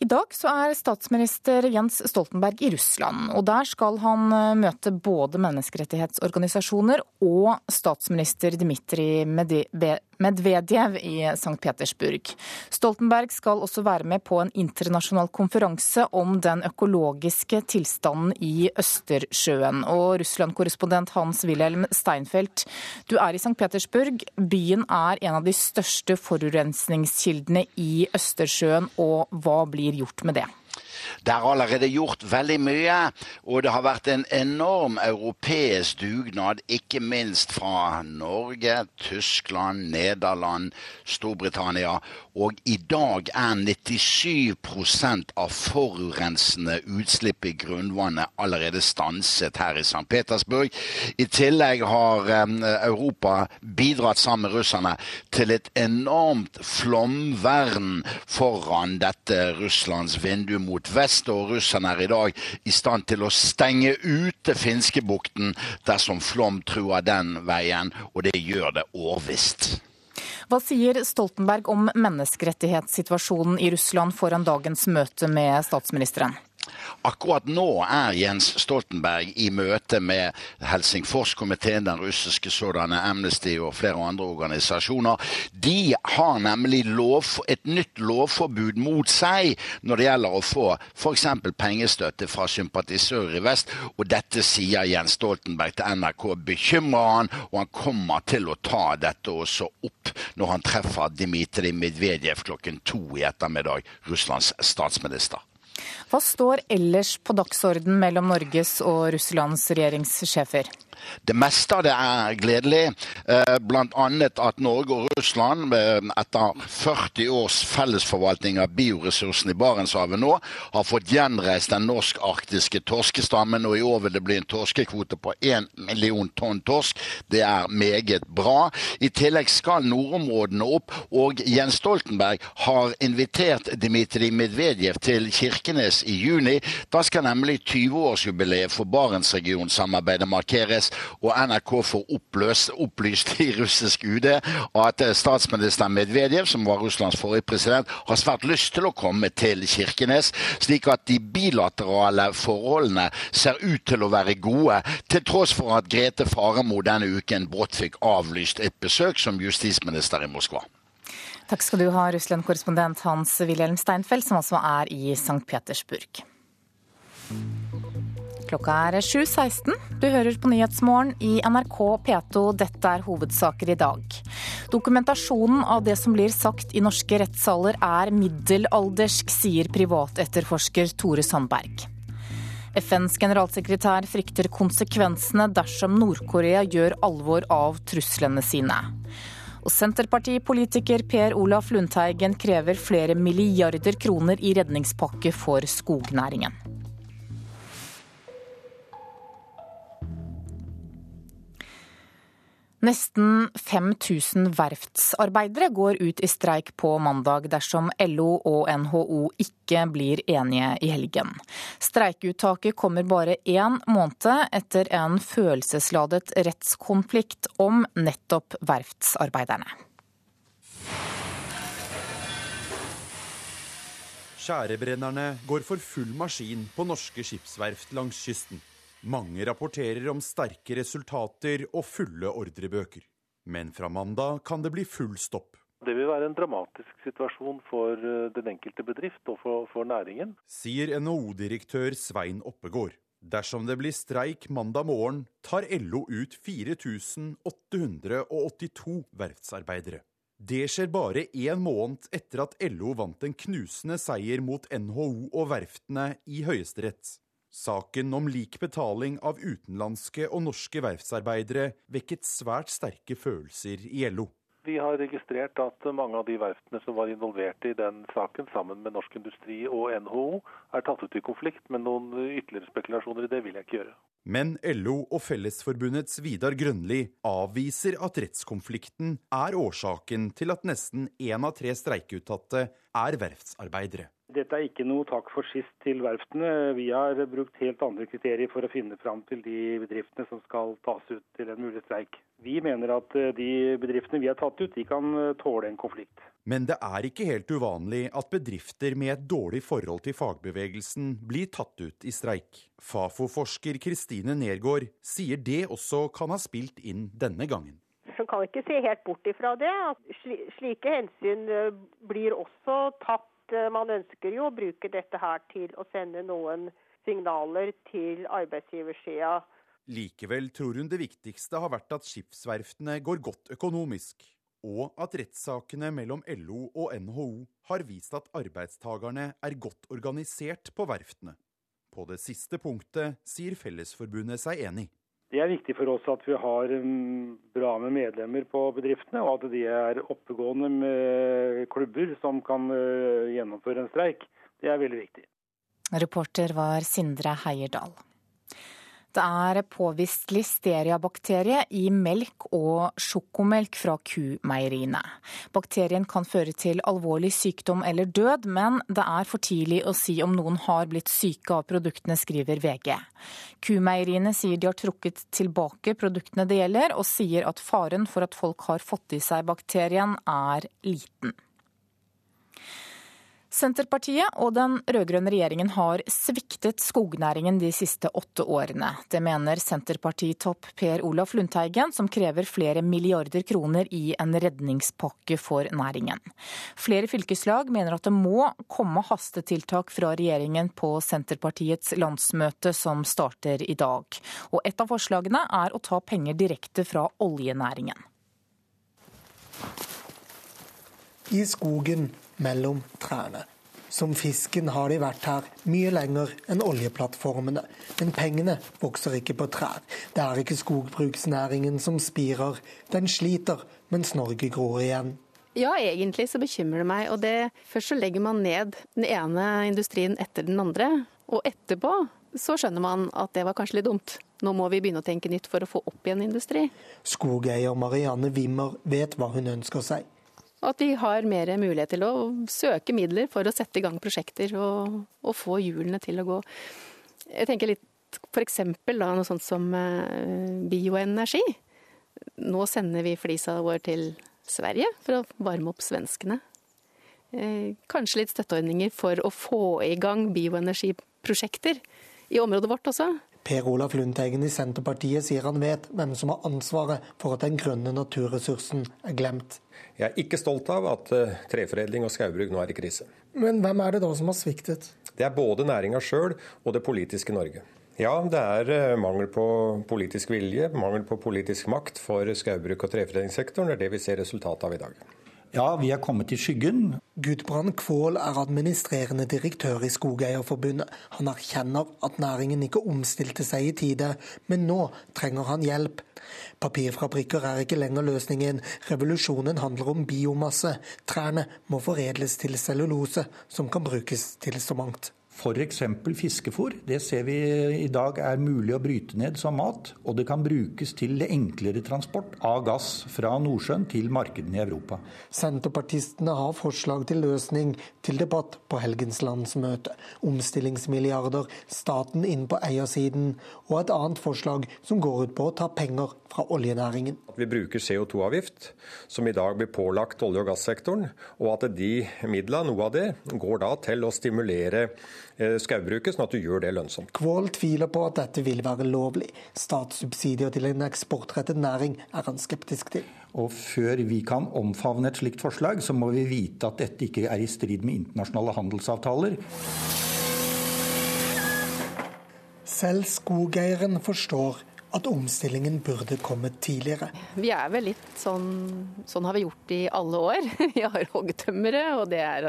I dag så er statsminister Jens Stoltenberg i Russland, og der skal han eh, møte både menneskerettighetsorganisasjoner og statsminister Dmitrij Medvedev i St. Petersburg. Stoltenberg skal også være med på en internasjonal konferanse om den økologiske tilstanden i Østersjøen. Og Russland-korrespondent Hans-Wilhelm Steinfeld, du er i St. Petersburg. Byen er en av de største forurensningskildene i Østersjøen, og hva blir gjort med det? Det er allerede gjort veldig mye, og det har vært en enorm europeisk dugnad, ikke minst fra Norge, Tyskland, Nederland, Storbritannia. Og i dag er 97 av forurensende utslipp i grunnvannet allerede stanset her i St. Petersburg. I tillegg har Europa bidratt sammen med russerne til et enormt flomvern foran dette Russlands vindu mot vest, og russerne er i dag i stand til å stenge ute Finskebukten dersom flom truer den veien, og det gjør det årvisst. Hva sier Stoltenberg om menneskerettighetssituasjonen i Russland foran dagens møte med statsministeren? Akkurat nå er Jens Stoltenberg i møte med Helsingforskomiteen, den russiske sådanne Amnesty og flere andre organisasjoner. De har nemlig lov, et nytt lovforbud mot seg når det gjelder å få f.eks. pengestøtte fra sympatisører i vest. Og dette sier Jens Stoltenberg til NRK bekymrer han, og han kommer til å ta dette også opp når han treffer Dmitrij Medvedev klokken to i ettermiddag, Russlands statsminister. Hva står ellers på dagsorden mellom Norges og Russlands regjeringssjefer? Det meste av det er gledelig, eh, bl.a. at Norge og Russland eh, etter 40 års fellesforvaltning av bioressursene i Barentshavet nå har fått gjenreist den norsk-arktiske torskestammen, og i år vil det bli en torskekvote på 1 million tonn torsk. Det er meget bra. I tillegg skal nordområdene opp, og Jens Stoltenberg har invitert Dmitrij Medvedev til Kirkenes i juni. Da skal nemlig 20-årsjubileet for Barentsregionsamarbeidet markeres og NRK får oppløst, opplyst i russisk UD at statsminister Medvedev, som var Russlands forrige president, har svært lyst til å komme til Kirkenes, slik at de bilaterale forholdene ser ut til å være gode, til tross for at Grete Faremo denne uken brått fikk avlyst et besøk som justisminister i Moskva. Takk skal du ha, Russland-korrespondent Hans-Wilhelm Steinfeld, som altså er i St. Petersburg. Klokka er 7.16. Du hører på Nyhetsmorgen i NRK P2. Dette er hovedsaker i dag. Dokumentasjonen av det som blir sagt i norske rettssaler er middelaldersk, sier privatetterforsker Tore Sandberg. FNs generalsekretær frykter konsekvensene dersom Nord-Korea gjør alvor av truslene sine. Og Senterpartipolitiker Per Olaf Lundteigen krever flere milliarder kroner i redningspakke for skognæringen. Nesten 5000 verftsarbeidere går ut i streik på mandag dersom LO og NHO ikke blir enige i helgen. Streikeuttaket kommer bare én måned etter en følelsesladet rettskonflikt om nettopp verftsarbeiderne. Skjærebrennerne går for full maskin på norske skipsverft langs kysten. Mange rapporterer om sterke resultater og fulle ordrebøker. Men fra mandag kan det bli full stopp. Det vil være en dramatisk situasjon for eh, den enkelte bedrift og for, for næringen. Sier NHO-direktør Svein Oppegård. Dersom det blir streik mandag morgen, tar LO ut 4882 verftsarbeidere. Det skjer bare én måned etter at LO vant en knusende seier mot NHO og verftene i Høyesterett. Saken om lik betaling av utenlandske og norske verftsarbeidere vekket svært sterke følelser i LO. Vi har registrert at mange av de verftene som var involvert i den saken, sammen med Norsk Industri og NHO, er tatt ut i konflikt, men noen ytterligere spekulasjoner i det vil jeg ikke gjøre. Men LO og Fellesforbundets Vidar Grønli avviser at rettskonflikten er årsaken til at nesten én av tre streikeuttatte er verftsarbeidere. Dette er ikke noe takk for sist til verftene. Vi har brukt helt andre kriterier for å finne fram til de bedriftene som skal tas ut til en mulig streik. Vi mener at eh, de bedriftene vi har tatt ut, de kan eh, tåle en konflikt. Men det er ikke helt uvanlig at bedrifter med et dårlig forhold til fagbevegelsen blir tatt ut i streik. Fafo-forsker Kristine Nergård sier det også kan ha spilt inn denne gangen. Man kan ikke se helt bort ifra det. Slike hensyn eh, blir også tatt Eh, man ønsker jo å bruke dette her til å sende noen signaler til arbeidsgiversida. Likevel tror hun det viktigste har vært at skipsverftene går godt økonomisk, og at rettssakene mellom LO og NHO har vist at arbeidstagerne er godt organisert på verftene. På det siste punktet sier Fellesforbundet seg enig. Det er viktig for oss at vi har um, bra med medlemmer på bedriftene, og at de er oppegående med klubber som kan uh, gjennomføre en streik. Det er veldig viktig. Reporter var Sindre Heierdal. Det er påvist listeriabakterie i melk og sjokomelk fra kumeieriene. Bakterien kan føre til alvorlig sykdom eller død, men det er for tidlig å si om noen har blitt syke av produktene, skriver VG. Kumeieriene sier de har trukket tilbake produktene det gjelder, og sier at faren for at folk har fått i seg bakterien er liten. Senterpartiet og den rød-grønne regjeringen har sviktet skognæringen de siste åtte årene. Det mener Senterpartitopp Per Olaf Lundteigen, som krever flere milliarder kroner i en redningspakke for næringen. Flere fylkeslag mener at det må komme hastetiltak fra regjeringen på Senterpartiets landsmøte som starter i dag. Og et av forslagene er å ta penger direkte fra oljenæringen. I skogen mellom trærne. Som fisken har de vært her mye lenger enn oljeplattformene. Men pengene vokser ikke på trær. Det er ikke skogbruksnæringen som spirer. Den sliter, mens Norge gror igjen. Ja, egentlig så bekymrer det meg. Og det, først så legger man ned den ene industrien etter den andre. Og etterpå så skjønner man at det var kanskje litt dumt. Nå må vi begynne å tenke nytt for å få opp igjen industri. Skogeier Marianne Wimmer vet hva hun ønsker seg. Og at vi har mer mulighet til å søke midler for å sette i gang prosjekter og, og få hjulene til å gå. Jeg tenker litt f.eks. noe sånt som eh, bioenergi. Nå sender vi flisa vår til Sverige for å varme opp svenskene. Eh, kanskje litt støtteordninger for å få i gang bioenergiprosjekter i området vårt også. Per Olaf Lundteigen i Senterpartiet sier han vet hvem som har ansvaret for at den grønne naturressursen er glemt. Jeg er ikke stolt av at eh, treforedling og skaubruk nå er i krise. Men hvem er det da som har sviktet? Det er både næringa sjøl og det politiske Norge. Ja, det er eh, mangel på politisk vilje, mangel på politisk makt for skaubruk- og treforedlingssektoren. Det er det vi ser resultatet av i dag. Ja, vi er kommet i skyggen. Gudbrand Kvål er administrerende direktør i Skogeierforbundet. Han erkjenner at næringen ikke omstilte seg i tide, men nå trenger han hjelp. Papirfabrikker er ikke lenger løsningen. Revolusjonen handler om biomasse. Trærne må foredles til cellulose, som kan brukes til så mangt. F.eks. fiskefôr. Det ser vi i dag er mulig å bryte ned som mat. Og det kan brukes til enklere transport av gass fra Nordsjøen til markedene i Europa. Senterpartistene har forslag til løsning til debatt på helgens landsmøte. Omstillingsmilliarder, staten inn på eiersiden, og et annet forslag som går ut på å ta penger fra oljenæringen. At vi bruker CO2-avgift, som i dag blir pålagt olje- og gassektoren, og at de midlene, noe av det, går da til å stimulere skogbruket, skaubruket, sånn at du gjør det lønnsomt. Kvål tviler på at dette vil være lovlig. Statssubsidier til en eksportrettet næring er han skeptisk til. Og før vi kan omfavne et slikt forslag, så må vi vite at dette ikke er i strid med internasjonale handelsavtaler. Selv skogeieren forstår at omstillingen burde kommet tidligere. Vi er vel litt sånn Sånn har vi gjort i alle år. <laughs> Vi har hoggtømmere, og det er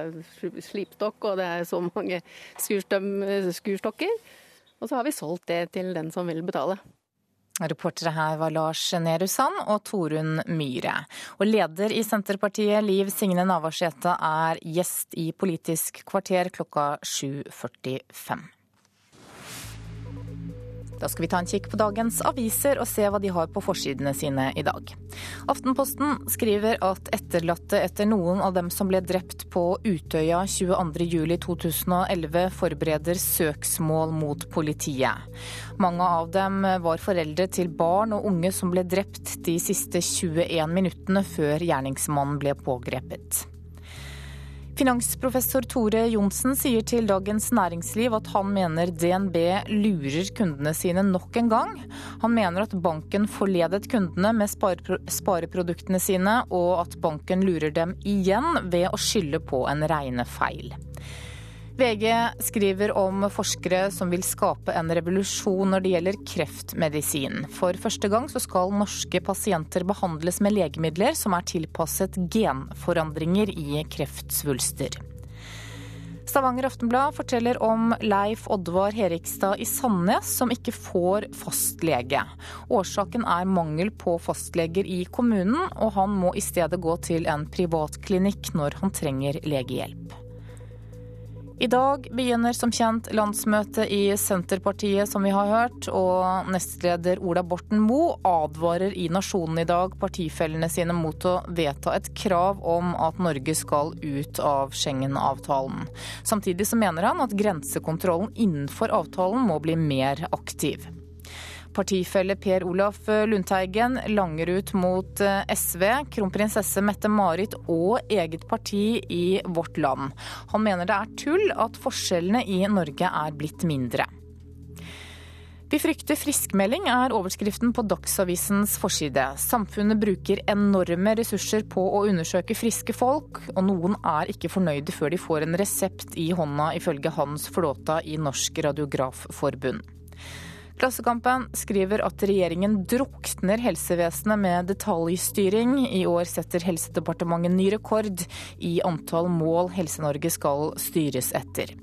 slipstokk, og det er så mange skurstokker. Og så har vi solgt det til den som vil betale. Reportere her var Lars Nehru Sand og Torunn Myhre. Og leder i Senterpartiet, Liv Signe Navarsete, er gjest i Politisk kvarter klokka 7.45. Da skal vi ta en kikk på dagens aviser og se hva de har på forsidene sine i dag. Aftenposten skriver at etterlatte etter noen av dem som ble drept på Utøya 22.07.2011 forbereder søksmål mot politiet. Mange av dem var foreldre til barn og unge som ble drept de siste 21 minuttene før gjerningsmannen ble pågrepet. Finansprofessor Tore Johnsen sier til Dagens Næringsliv at han mener DNB lurer kundene sine nok en gang. Han mener at banken forledet kundene med spareproduktene sine, og at banken lurer dem igjen ved å skylde på en regnefeil. VG skriver om forskere som vil skape en revolusjon når det gjelder kreftmedisin. For første gang så skal norske pasienter behandles med legemidler som er tilpasset genforandringer i kreftsvulster. Stavanger Aftenblad forteller om Leif Oddvar Herikstad i Sandnes som ikke får fastlege. Årsaken er mangel på fastleger i kommunen, og han må i stedet gå til en privatklinikk når han trenger legehjelp. I dag begynner som kjent landsmøtet i Senterpartiet, som vi har hørt. Og nestleder Ola Borten Moe advarer i Nasjonen i dag partifellene sine mot å vedta et krav om at Norge skal ut av Schengen-avtalen. Samtidig så mener han at grensekontrollen innenfor avtalen må bli mer aktiv. Partifelle Per Olaf Lundteigen langer ut mot SV, kronprinsesse Mette-Marit og eget parti i Vårt Land. Han mener det er tull at forskjellene i Norge er blitt mindre. Vi frykter friskmelding, er overskriften på Dagsavisens forside. Samfunnet bruker enorme ressurser på å undersøke friske folk, og noen er ikke fornøyde før de får en resept i hånda, ifølge Hans Flåta i Norsk Radiografforbund. Klassekampen skriver at regjeringen drukner helsevesenet med detaljstyring. I år setter Helsedepartementet ny rekord i antall mål Helse-Norge skal styres etter.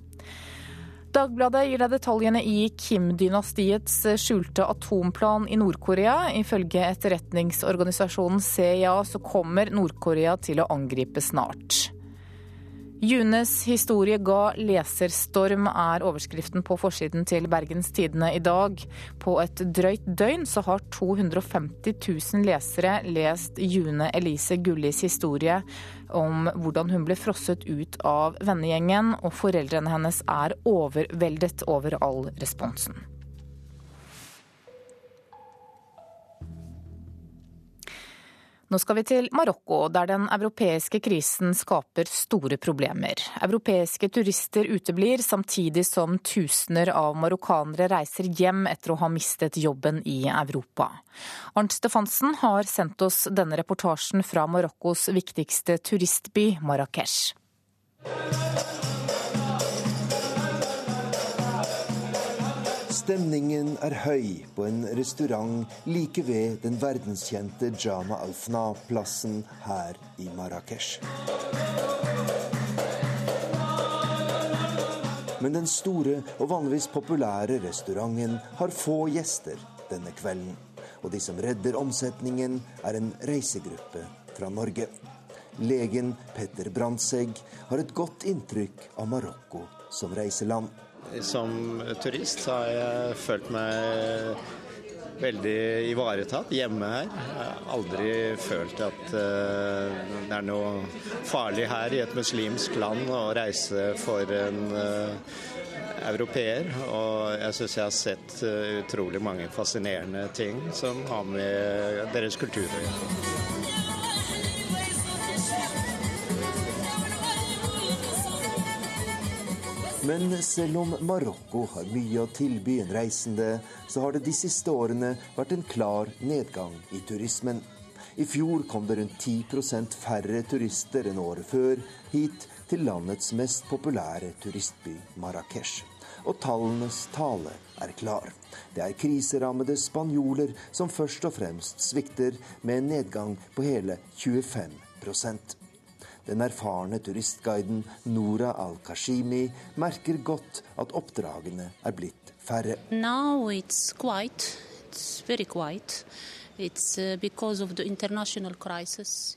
Dagbladet gir deg detaljene i Kim-dynastiets skjulte atomplan i Nord-Korea. Ifølge etterretningsorganisasjonen CIA så kommer Nord-Korea til å angripe snart. Junes historie ga leserstorm, er overskriften på forsiden til Bergens Tidende i dag. På et drøyt døgn så har 250 000 lesere lest June Elise Gullis historie om hvordan hun ble frosset ut av vennegjengen, og foreldrene hennes er overveldet over all responsen. Nå skal vi til Marokko, der den europeiske krisen skaper store problemer. Europeiske turister uteblir, samtidig som tusener av marokkanere reiser hjem etter å ha mistet jobben i Europa. Arnt Stefansen har sendt oss denne reportasjen fra Marokkos viktigste turistby, Marrakech. Stemningen er høy på en restaurant like ved den verdenskjente Jama Alfna-plassen her i Marrakech. Men den store og vanligvis populære restauranten har få gjester denne kvelden. Og de som redder omsetningen, er en reisegruppe fra Norge. Legen Petter Brandtzæg har et godt inntrykk av Marokko som reiseland. Som turist har jeg følt meg veldig ivaretatt hjemme her. Jeg har aldri følt at uh, det er noe farlig her i et muslimsk land å reise for en uh, europeer. Og jeg syns jeg har sett uh, utrolig mange fascinerende ting som har med deres kultur å gjøre. Men selv om Marokko har mye å tilby en reisende, så har det de siste årene vært en klar nedgang i turismen. I fjor kom det rundt 10% færre turister enn året før hit til landets mest populære turistby, Marrakech. Og tallenes tale er klar. Det er kriserammede spanjoler som først og fremst svikter, med en nedgang på hele 25 den erfarne turistguiden Nora Al-Kashimi merker godt at oppdragene er blitt færre. Now it's quiet. It's very quiet. Uh,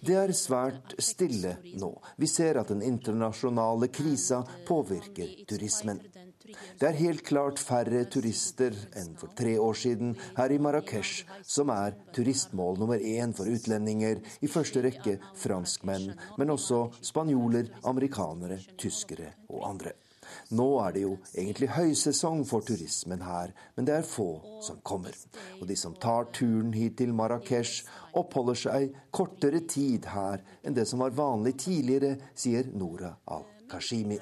Det er svært stille nå. Vi ser at den internasjonale krisa påvirker turismen. Det er helt klart færre turister enn for tre år siden her i Marrakech, som er turistmål nummer én for utlendinger, i første rekke franskmenn, men også spanjoler, amerikanere, tyskere og andre. Nå er det jo egentlig høysesong for turismen her, men det er få som kommer. Og de som tar turen hit til Marrakech, oppholder seg kortere tid her enn det som var vanlig tidligere, sier Nora al-Kashimi.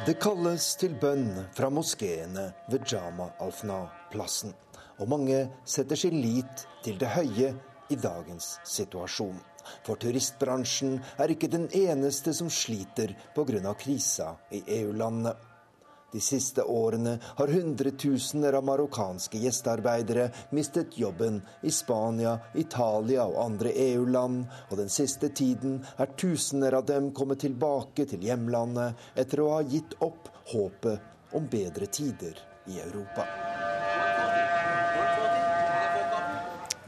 Det kalles til bønn fra moskeene ved Jama Alfna-plassen. Og mange setter sin lit til det høye i dagens situasjon. For turistbransjen er ikke den eneste som sliter pga. krisa i EU-landene. De siste årene har hundretusener av marokkanske gjestearbeidere mistet jobben i Spania, Italia og andre EU-land, og den siste tiden er tusener av dem kommet tilbake til hjemlandet etter å ha gitt opp håpet om bedre tider i Europa.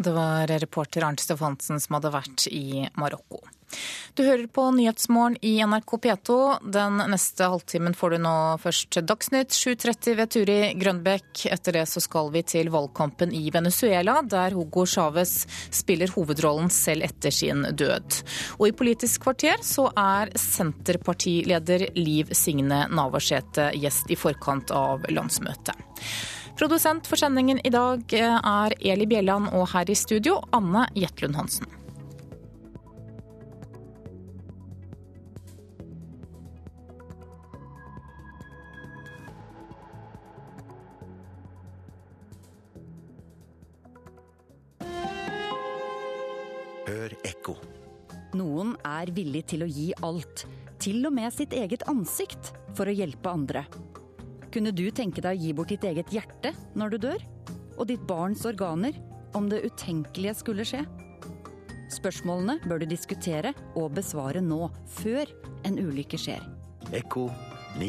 Det var reporter Arnt Stefansen som hadde vært i Marokko. Du hører på Nyhetsmorgen i NRK P2. Den neste halvtimen får du nå først Dagsnytt 7.30 ved Turi Grønbekk. Etter det så skal vi til valgkampen i Venezuela, der Hugo Chávez spiller hovedrollen selv etter sin død. Og i Politisk kvarter så er Senterpartileder Liv Signe Navarsete gjest i forkant av landsmøtet. Produsent for sendingen i dag er Eli Bjelland, og her i studio Anne Jetlund Hansen. Hør ekko. Noen er villig til å gi alt, til og med sitt eget ansikt, for å hjelpe andre. Kunne du tenke deg å gi bort ditt eget hjerte når du dør? Og ditt barns organer, om det utenkelige skulle skje? Spørsmålene bør du diskutere og besvare nå, før en ulykke skjer. Ekko 9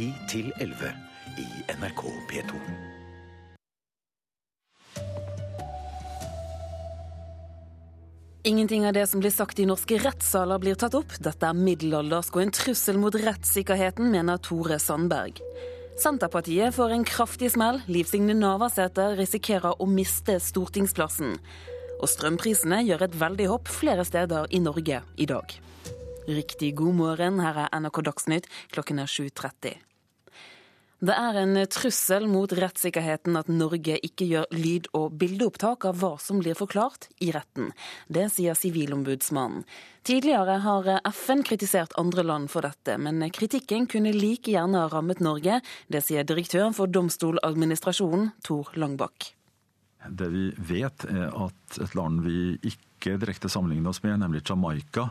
11 i NRK P2. Ingenting av det som blir sagt i norske rettssaler blir tatt opp. Dette er middelaldersk og en trussel mot rettssikkerheten, mener Tore Sandberg. Senterpartiet får en kraftig smell. Liv Signe Navarsete risikerer å miste stortingsplassen. Og strømprisene gjør et veldig hopp flere steder i Norge i dag. Riktig god morgen, her er NRK Dagsnytt klokken er 7.30. Det er en trussel mot rettssikkerheten at Norge ikke gjør lyd- og bildeopptak av hva som blir forklart i retten. Det sier Sivilombudsmannen. Tidligere har FN kritisert andre land for dette, men kritikken kunne like gjerne ha rammet Norge. Det sier direktøren for Domstoladministrasjonen, Tor Langbakk. Det vi vet, er at et land vi ikke direkte sammenligner oss med, nemlig Jamaica,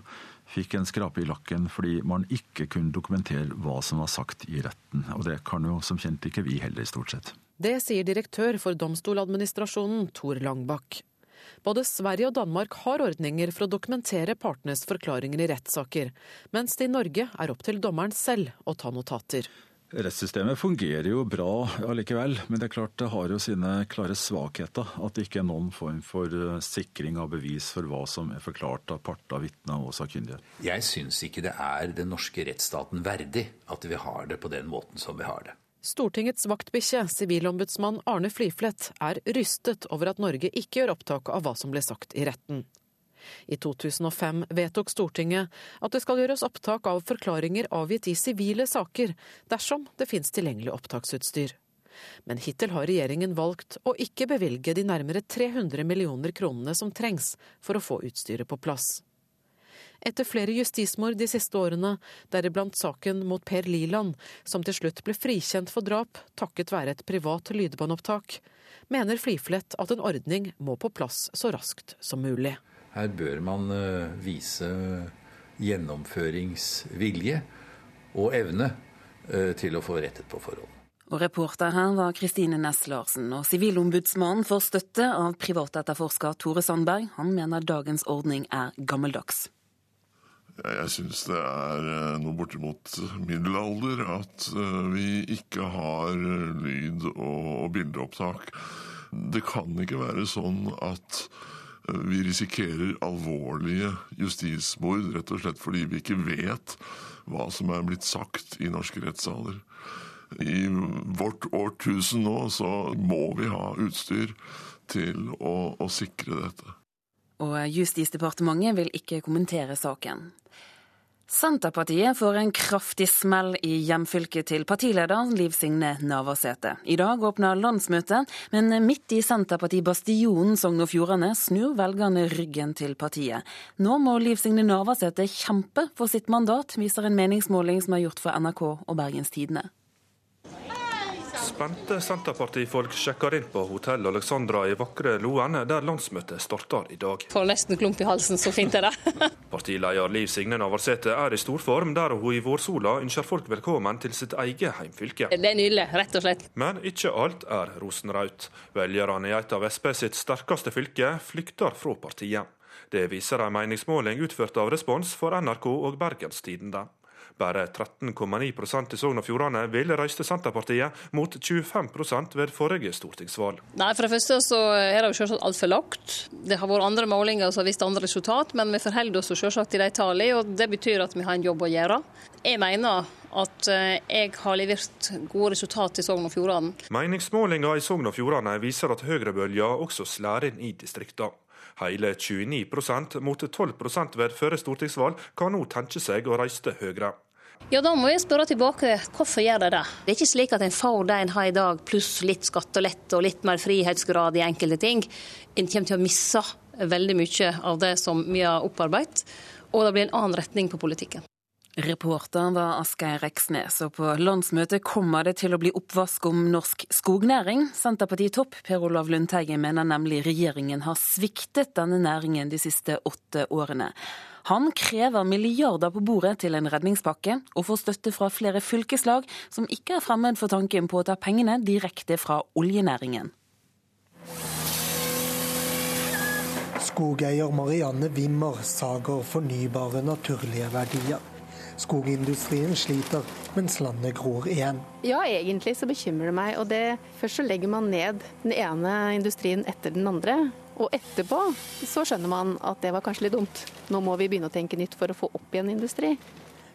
fikk en skrape i lakken fordi man ikke kunne dokumentere hva som var sagt i retten. Og det kan jo som kjent ikke vi heller, stort sett. Det sier direktør for Domstoladministrasjonen, Tor Langbakk. Både Sverige og Danmark har ordninger for å dokumentere partenes forklaringer i rettssaker, mens det i Norge er opp til dommeren selv å ta notater. Rettssystemet fungerer jo bra allikevel, men det er klart det har jo sine klare svakheter. At det ikke er noen form for eh, sikring av bevis for hva som er forklart av parter, vitner og sakkyndige. Jeg syns ikke det er den norske rettsstaten verdig at vi har det på den måten som vi har det. Stortingets vaktbikkje, sivilombudsmann Arne Fliflet, er rystet over at Norge ikke gjør opptak av hva som ble sagt i retten. I 2005 vedtok Stortinget at det skal gjøres opptak av forklaringer avgitt i sivile saker, dersom det finnes tilgjengelig opptaksutstyr. Men hittil har regjeringen valgt å ikke bevilge de nærmere 300 millioner kronene som trengs for å få utstyret på plass. Etter flere justismord de siste årene, deriblant saken mot Per Liland, som til slutt ble frikjent for drap takket være et privat lydbåndopptak, mener Fliflett at en ordning må på plass så raskt som mulig. Her bør man eh, vise gjennomføringsvilje og evne eh, til å få rettet på forhold. Og reporter her var Kristine Næss Larsen. Og Sivilombudsmannen får støtte av privatetterforsker Tore Sandberg. Han mener dagens ordning er gammeldags. Jeg syns det er eh, noe bortimot middelalder at vi ikke har lyd- og bildeopptak. Det kan ikke være sånn at vi risikerer alvorlige justismord rett og slett fordi vi ikke vet hva som er blitt sagt i norske rettssaler. I vårt årtusen nå så må vi ha utstyr til å, å sikre dette. Og Justisdepartementet vil ikke kommentere saken. Senterpartiet får en kraftig smell i hjemfylket til partileder Liv Signe Navarsete. I dag åpner landsmøtet, men midt i Senterparti-bastionen Sogn og Fjordane snur velgerne ryggen til partiet. Nå må Liv Signe Navarsete kjempe for sitt mandat, viser en meningsmåling som er gjort for NRK og Bergens Tidende. Spente Senterpartifolk sjekker inn på hotell Alexandra i vakre Loen, der landsmøtet starter i dag. Får nesten klump i halsen, så fint er det. <laughs> Partileder Liv Signe Navarsete er i storform, der hun i vårsola ønsker folk velkommen til sitt eget heimfylke. Det er nydelig, rett og slett. Men ikke alt er rosenrødt. Velgerne i et av Sp sitt sterkeste fylke flykter fra partiet. Det viser en meningsmåling utført av Respons for NRK og Bergenstidende. Bare 13,9% i Sogn og Fjordane ville røyste Senterpartiet, mot 25% ved forrige stortingsvalg. Nei, For det første så er det jo selvsagt altfor lavt. Det har vært andre målinger som har vist andre resultat, men vi forholder oss selvsagt til de tallene, og det betyr at vi har en jobb å gjøre. Jeg mener at eh, jeg har levert gode resultat til Sogn og Fjordane. Meningsmålinger i Sogn og Fjordane viser at høyrebølga også slår inn i distriktene. Hele 29% mot 12% ved forrige stortingsvalg kan nå tenke seg å røyste Høyre. Ja, Da må jeg spørre tilbake, hvorfor gjør de det? Det er ikke slik at en får det en har i dag, pluss litt skattelette og litt mer frihetsgrad i enkelte ting. En kommer til å misse veldig mye av det som vi har opparbeidet, og det blir en annen retning på politikken. Reporter var Asgeir Reksnes, og på landsmøtet kommer det til å bli oppvask om norsk skognæring. Senterparti-topp Per Olav Lundteigen mener nemlig regjeringen har sviktet denne næringen de siste åtte årene. Han krever milliarder på bordet til en redningspakke, og får støtte fra flere fylkeslag som ikke er fremmed for tanken på å ta pengene direkte fra oljenæringen. Skogeier Marianne Wimmer sager fornybare naturlige verdier. Skogindustrien sliter, mens landet gror igjen. Ja, egentlig så bekymrer det meg. og det, Først så legger man ned den ene industrien etter den andre. Og etterpå så skjønner man at det var kanskje litt dumt. Nå må vi begynne å tenke nytt for å få opp igjen industri.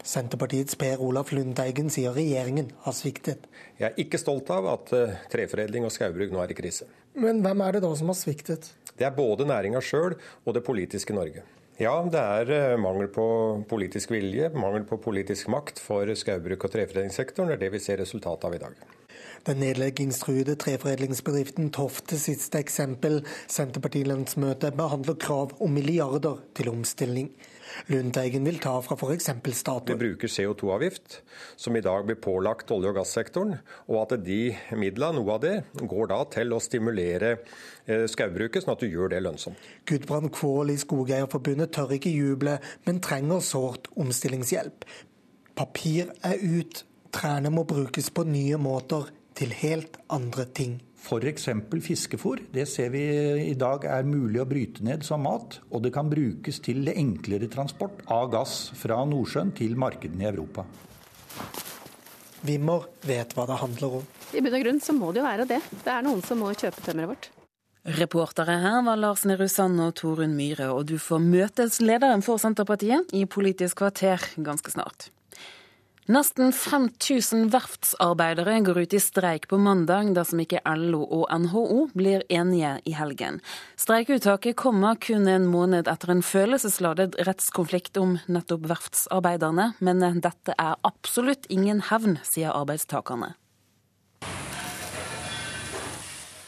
Senterpartiets Per Olaf Lundteigen sier regjeringen har sviktet. Jeg er ikke stolt av at eh, treforedling og skaubruk nå er i krise. Men hvem er det da som har sviktet? Det er både næringa sjøl og det politiske Norge. Ja, det er eh, mangel på politisk vilje, mangel på politisk makt for skaubruk- og treforedlingssektoren. Det er det vi ser resultatet av i dag. Den nedleggingstruede treforedlingsbedriften Tofte siste eksempel. Senterpartilandsmøtet behandler krav om milliarder til omstilling. Lundteigen vil ta fra f.eks. Statoil. Vi bruker CO2-avgift, som i dag blir pålagt olje- og gassektoren. Og at de midlene, noe av det, går da til å stimulere skogbruket, skaubruket, sånn at du gjør det lønnsomt. Gudbrand Kvål i Skogeierforbundet tør ikke juble, men trenger sårt omstillingshjelp. Papir er ut, trærne må brukes på nye måter, til helt andre ting. F.eks. fiskefôr. Det ser vi i dag er mulig å bryte ned som mat. Og det kan brukes til enklere transport av gass fra Nordsjøen til markedene i Europa. Wimmer vet hva det handler om. I bunn og grunn så må det jo være det. Det er noen som må kjøpe tømmeret vårt. Reportere her var Lars Nehru Sand og Torunn Myhre, og du får møtes lederen for Senterpartiet i Politisk kvarter ganske snart. Nesten 5000 verftsarbeidere går ut i streik på mandag dersom ikke LO og NHO blir enige i helgen. Streikeuttaket kommer kun en måned etter en følelsesladet rettskonflikt om nettopp verftsarbeiderne, men dette er absolutt ingen hevn, sier arbeidstakerne.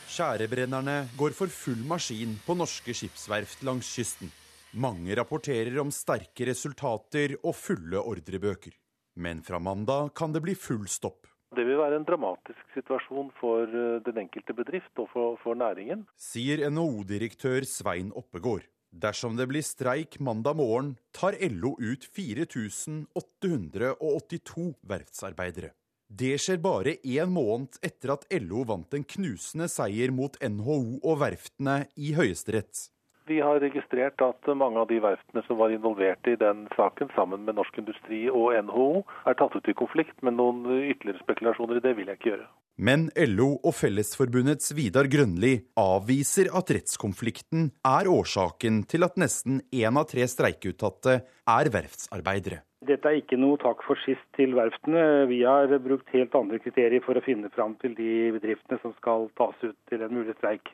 Skjærebrennerne går for full maskin på norske skipsverft langs kysten. Mange rapporterer om sterke resultater og fulle ordrebøker. Men fra mandag kan det bli full stopp. Det vil være en dramatisk situasjon for eh, den enkelte bedrift og for, for næringen. Sier NHO-direktør Svein Oppegård. Dersom det blir streik mandag morgen, tar LO ut 4882 verftsarbeidere. Det skjer bare én måned etter at LO vant en knusende seier mot NHO og verftene i Høyesterett. Vi har registrert at mange av de verftene som var involvert i den saken, sammen med Norsk Industri og NHO, er tatt ut i konflikt, men noen ytterligere spekulasjoner i det vil jeg ikke gjøre. Men LO og Fellesforbundets Vidar Grønli avviser at rettskonflikten er årsaken til at nesten én av tre streikeuttatte er verftsarbeidere. Dette er ikke noe takk for sist til verftene. Vi har brukt helt andre kriterier for å finne fram til de bedriftene som skal tas ut til en mulig streik.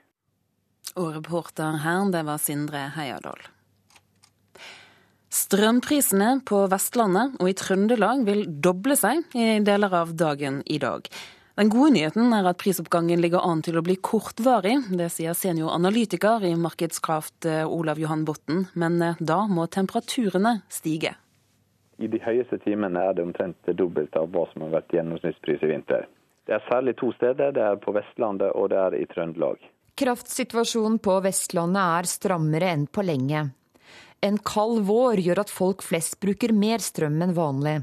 Og reporter her, det var Sindre Heiadal. Strømprisene på Vestlandet og i Trøndelag vil doble seg i deler av dagen i dag. Den gode nyheten er at prisoppgangen ligger an til å bli kortvarig. Det sier senioranalytiker i Markedskraft eh, Olav Johan Botten, men eh, da må temperaturene stige. I de høyeste timene er det omtrent dobbelt av hva som har vært gjennomsnittspris i vinter. Det er særlig to steder. Det er på Vestlandet og det er i Trøndelag. Kraftsituasjonen på Vestlandet er strammere enn på lenge. En kald vår gjør at folk flest bruker mer strøm enn vanlig.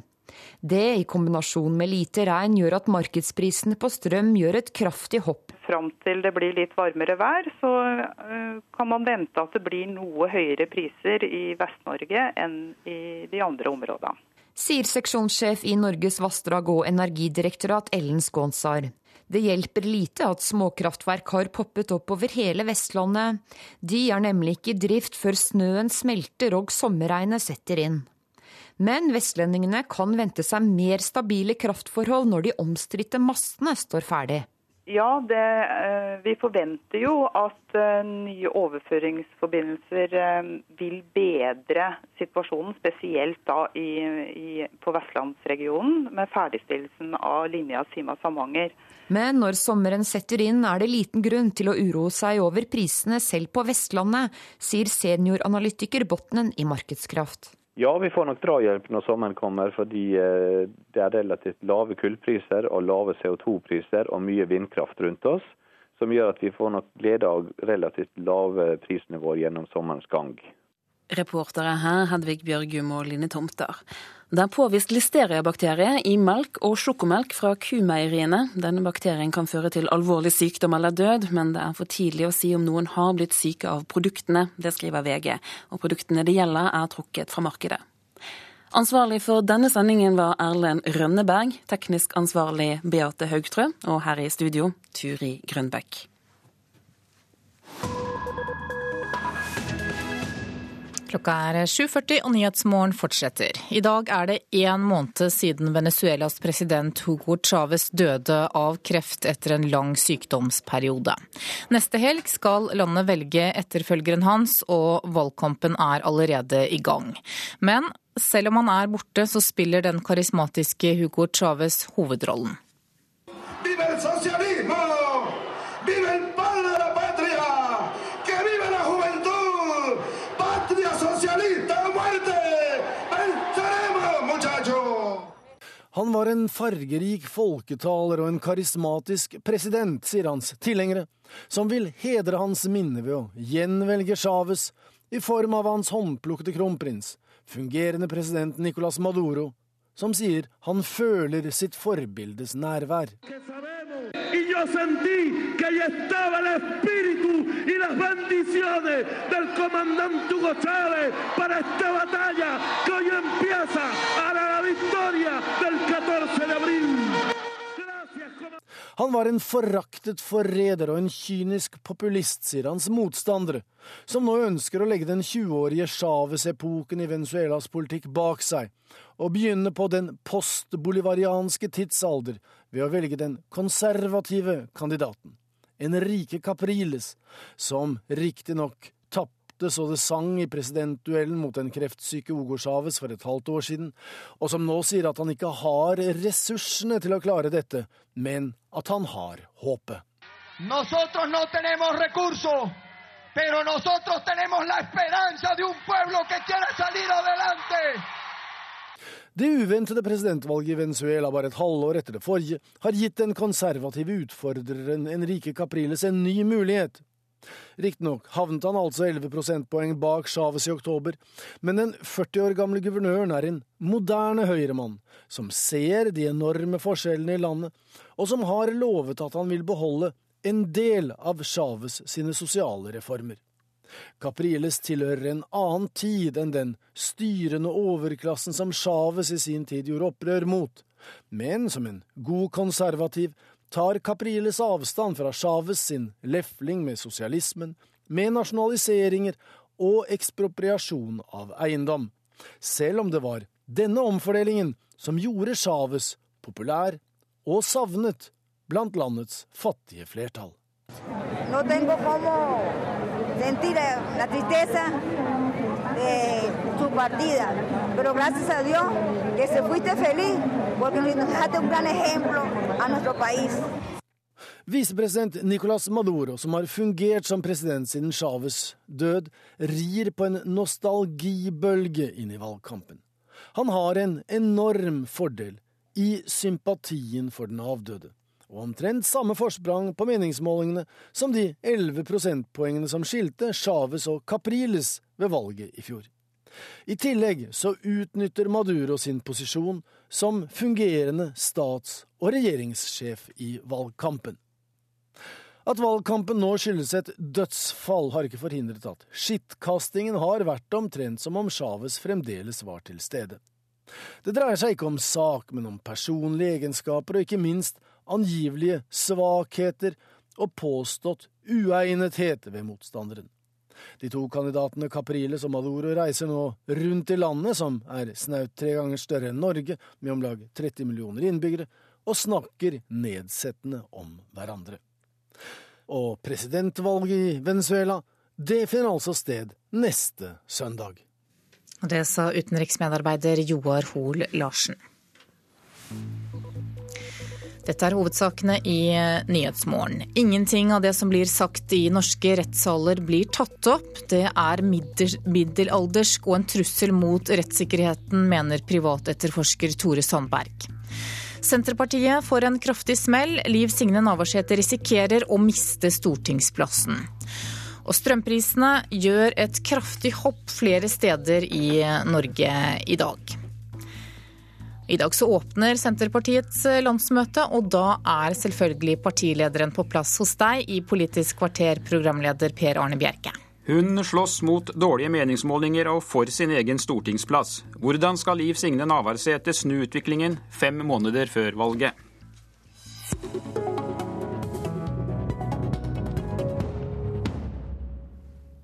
Det i kombinasjon med lite regn gjør at markedsprisene på strøm gjør et kraftig hopp. Fram til det blir litt varmere vær, så eh, kan man vente at det blir noe høyere priser i Vest-Norge enn i de andre områdene. Sier seksjonssjef i Norges vassdrag- og energidirektorat Ellen Skånsar. Det hjelper lite at småkraftverk har poppet opp over hele Vestlandet. De er nemlig ikke i drift før snøen smelter og sommerregnet setter inn. Men vestlendingene kan vente seg mer stabile kraftforhold når de omstridte mastene står ferdig. Ja, det, eh, vi forventer jo at eh, nye overføringsforbindelser eh, vil bedre situasjonen, spesielt da i, i, på vestlandsregionen, med ferdigstillelsen av linja Sima-Samanger. Men når sommeren setter inn, er det liten grunn til å uroe seg over prisene selv på Vestlandet, sier senioranalytiker Botnen i Markedskraft. Ja, vi får nok drahjelp når sommeren kommer, fordi eh, det er relativt lave kullpriser og lave CO2-priser og mye vindkraft rundt oss, som gjør at vi får nok glede av relativt lave prisnivåer gjennom sommerens gang. Reportere her Hedvig Bjørgum og Line Tomter. Det er påvist listeriabakterie i melk og sjokomelk fra kumeieriene. Denne bakterien kan føre til alvorlig sykdom eller død, men det er for tidlig å si om noen har blitt syke av produktene. Det skriver VG. Og produktene det gjelder er trukket fra markedet. Ansvarlig for denne sendingen var Erlend Rønneberg, teknisk ansvarlig Beate Haugtrø, og her i studio Turi Grønbekk. Klokka er 7.40 og Nyhetsmorgen fortsetter. I dag er det én måned siden Venezuelas president Hugo Chávez døde av kreft etter en lang sykdomsperiode. Neste helg skal landet velge etterfølgeren hans, og valgkampen er allerede i gang. Men selv om han er borte, så spiller den karismatiske Hugo Chávez hovedrollen. Viva el Han var en fargerik folketaler og en karismatisk president, sier hans tilhengere, som vil hedre hans minne ved å gjenvelge Chávez i form av hans håndplukkede kronprins, fungerende president Nicolas Maduro, som sier han føler sitt forbildes nærvær. Y las bendiciones del comandante Hugo Chávez para esta batalla que hoy empieza. A la victoria del 14 de abril. Han var en foraktet forræder og en kynisk populist, sier hans motstandere, som nå ønsker å legge den 20-årige Chávez-epoken i Venezuelas politikk bak seg, og begynne på den postbolivarianske tidsalder ved å velge den konservative kandidaten, Enrique Capriles, som riktignok tapte så det sang i presidentduellen mot den kreftsyke Hugo Chávez for et halvt år siden, og som nå sier at han ikke har ressursene til å klare dette, men at han har håpet. Nosotros no tenemos recursos, pero nosotros tenemos la esperanza de un pueblo que quiere salir adelante. Det uventede presidentvalget i Venezuela bare et halvår etter det forrige har gitt den konservative utfordreren Enrique Capriles en ny mulighet. Riktignok havnet han altså 11 prosentpoeng bak Chávez i oktober, men den 40 år gamle guvernøren er en moderne høyremann, som ser de enorme forskjellene i landet, og som har lovet at han vil beholde en del av Chávez sine sosiale reformer. Capriles tilhører en annen tid enn den styrende overklassen som Chávez i sin tid gjorde opprør mot, men som en god konservativ tar Capriles avstand fra Chávez sin lefling med sosialismen, med nasjonaliseringer og ekspropriasjon av eiendom, selv om det var denne omfordelingen som gjorde Chávez populær og savnet blant landets fattige flertall. No tengo como sentir la tristeza de su partida, pero gracias a Dios que se fuiste feliz porque nos dejaste un gran ejemplo a nuestro país. Visepresident Nicolas Maduro, som har fungert som president siden Chávez død, rir på en nostalgibølge inn i valgkampen. Han har en enorm fordel i sympatien for den avdøde, og omtrent samme forsprang på meningsmålingene som de 11 prosentpoengene som skilte Chávez og Capriles ved valget i fjor. I tillegg så utnytter Maduro sin posisjon som fungerende stats- og regjeringssjef i valgkampen. At valgkampen nå skyldes et dødsfall, har ikke forhindret at skittkastingen har vært omtrent som om Chávez fremdeles var til stede. Det dreier seg ikke om sak, men om personlige egenskaper og ikke minst angivelige svakheter og påstått uegnethet ved motstanderen. De to kandidatene Capriles og Maduro reiser nå rundt i landet, som er snaut tre ganger større enn Norge, med om lag 30 millioner innbyggere, og snakker nedsettende om hverandre. Og presidentvalget i Venezuela, det finner altså sted neste søndag. Det sa utenriksmedarbeider Joar Hoel Larsen. Dette er hovedsakene i eh, Nyhetsmorgen. Ingenting av det som blir sagt i norske rettssaler blir tatt opp. Det er middelaldersk og en trussel mot rettssikkerheten, mener privatetterforsker Tore Sandberg. Senterpartiet får en kraftig smell. Liv Signe Navarsete risikerer å miste stortingsplassen. Og strømprisene gjør et kraftig hopp flere steder i Norge i dag. I dag så åpner Senterpartiets eh, landsmøte, og da er selvfølgelig partilederen på plass hos deg i Politisk kvarter, programleder Per Arne Bjerke. Hun slåss mot dårlige meningsmålinger og for sin egen stortingsplass. Hvordan skal Liv Signe Navarsete snu utviklingen fem måneder før valget?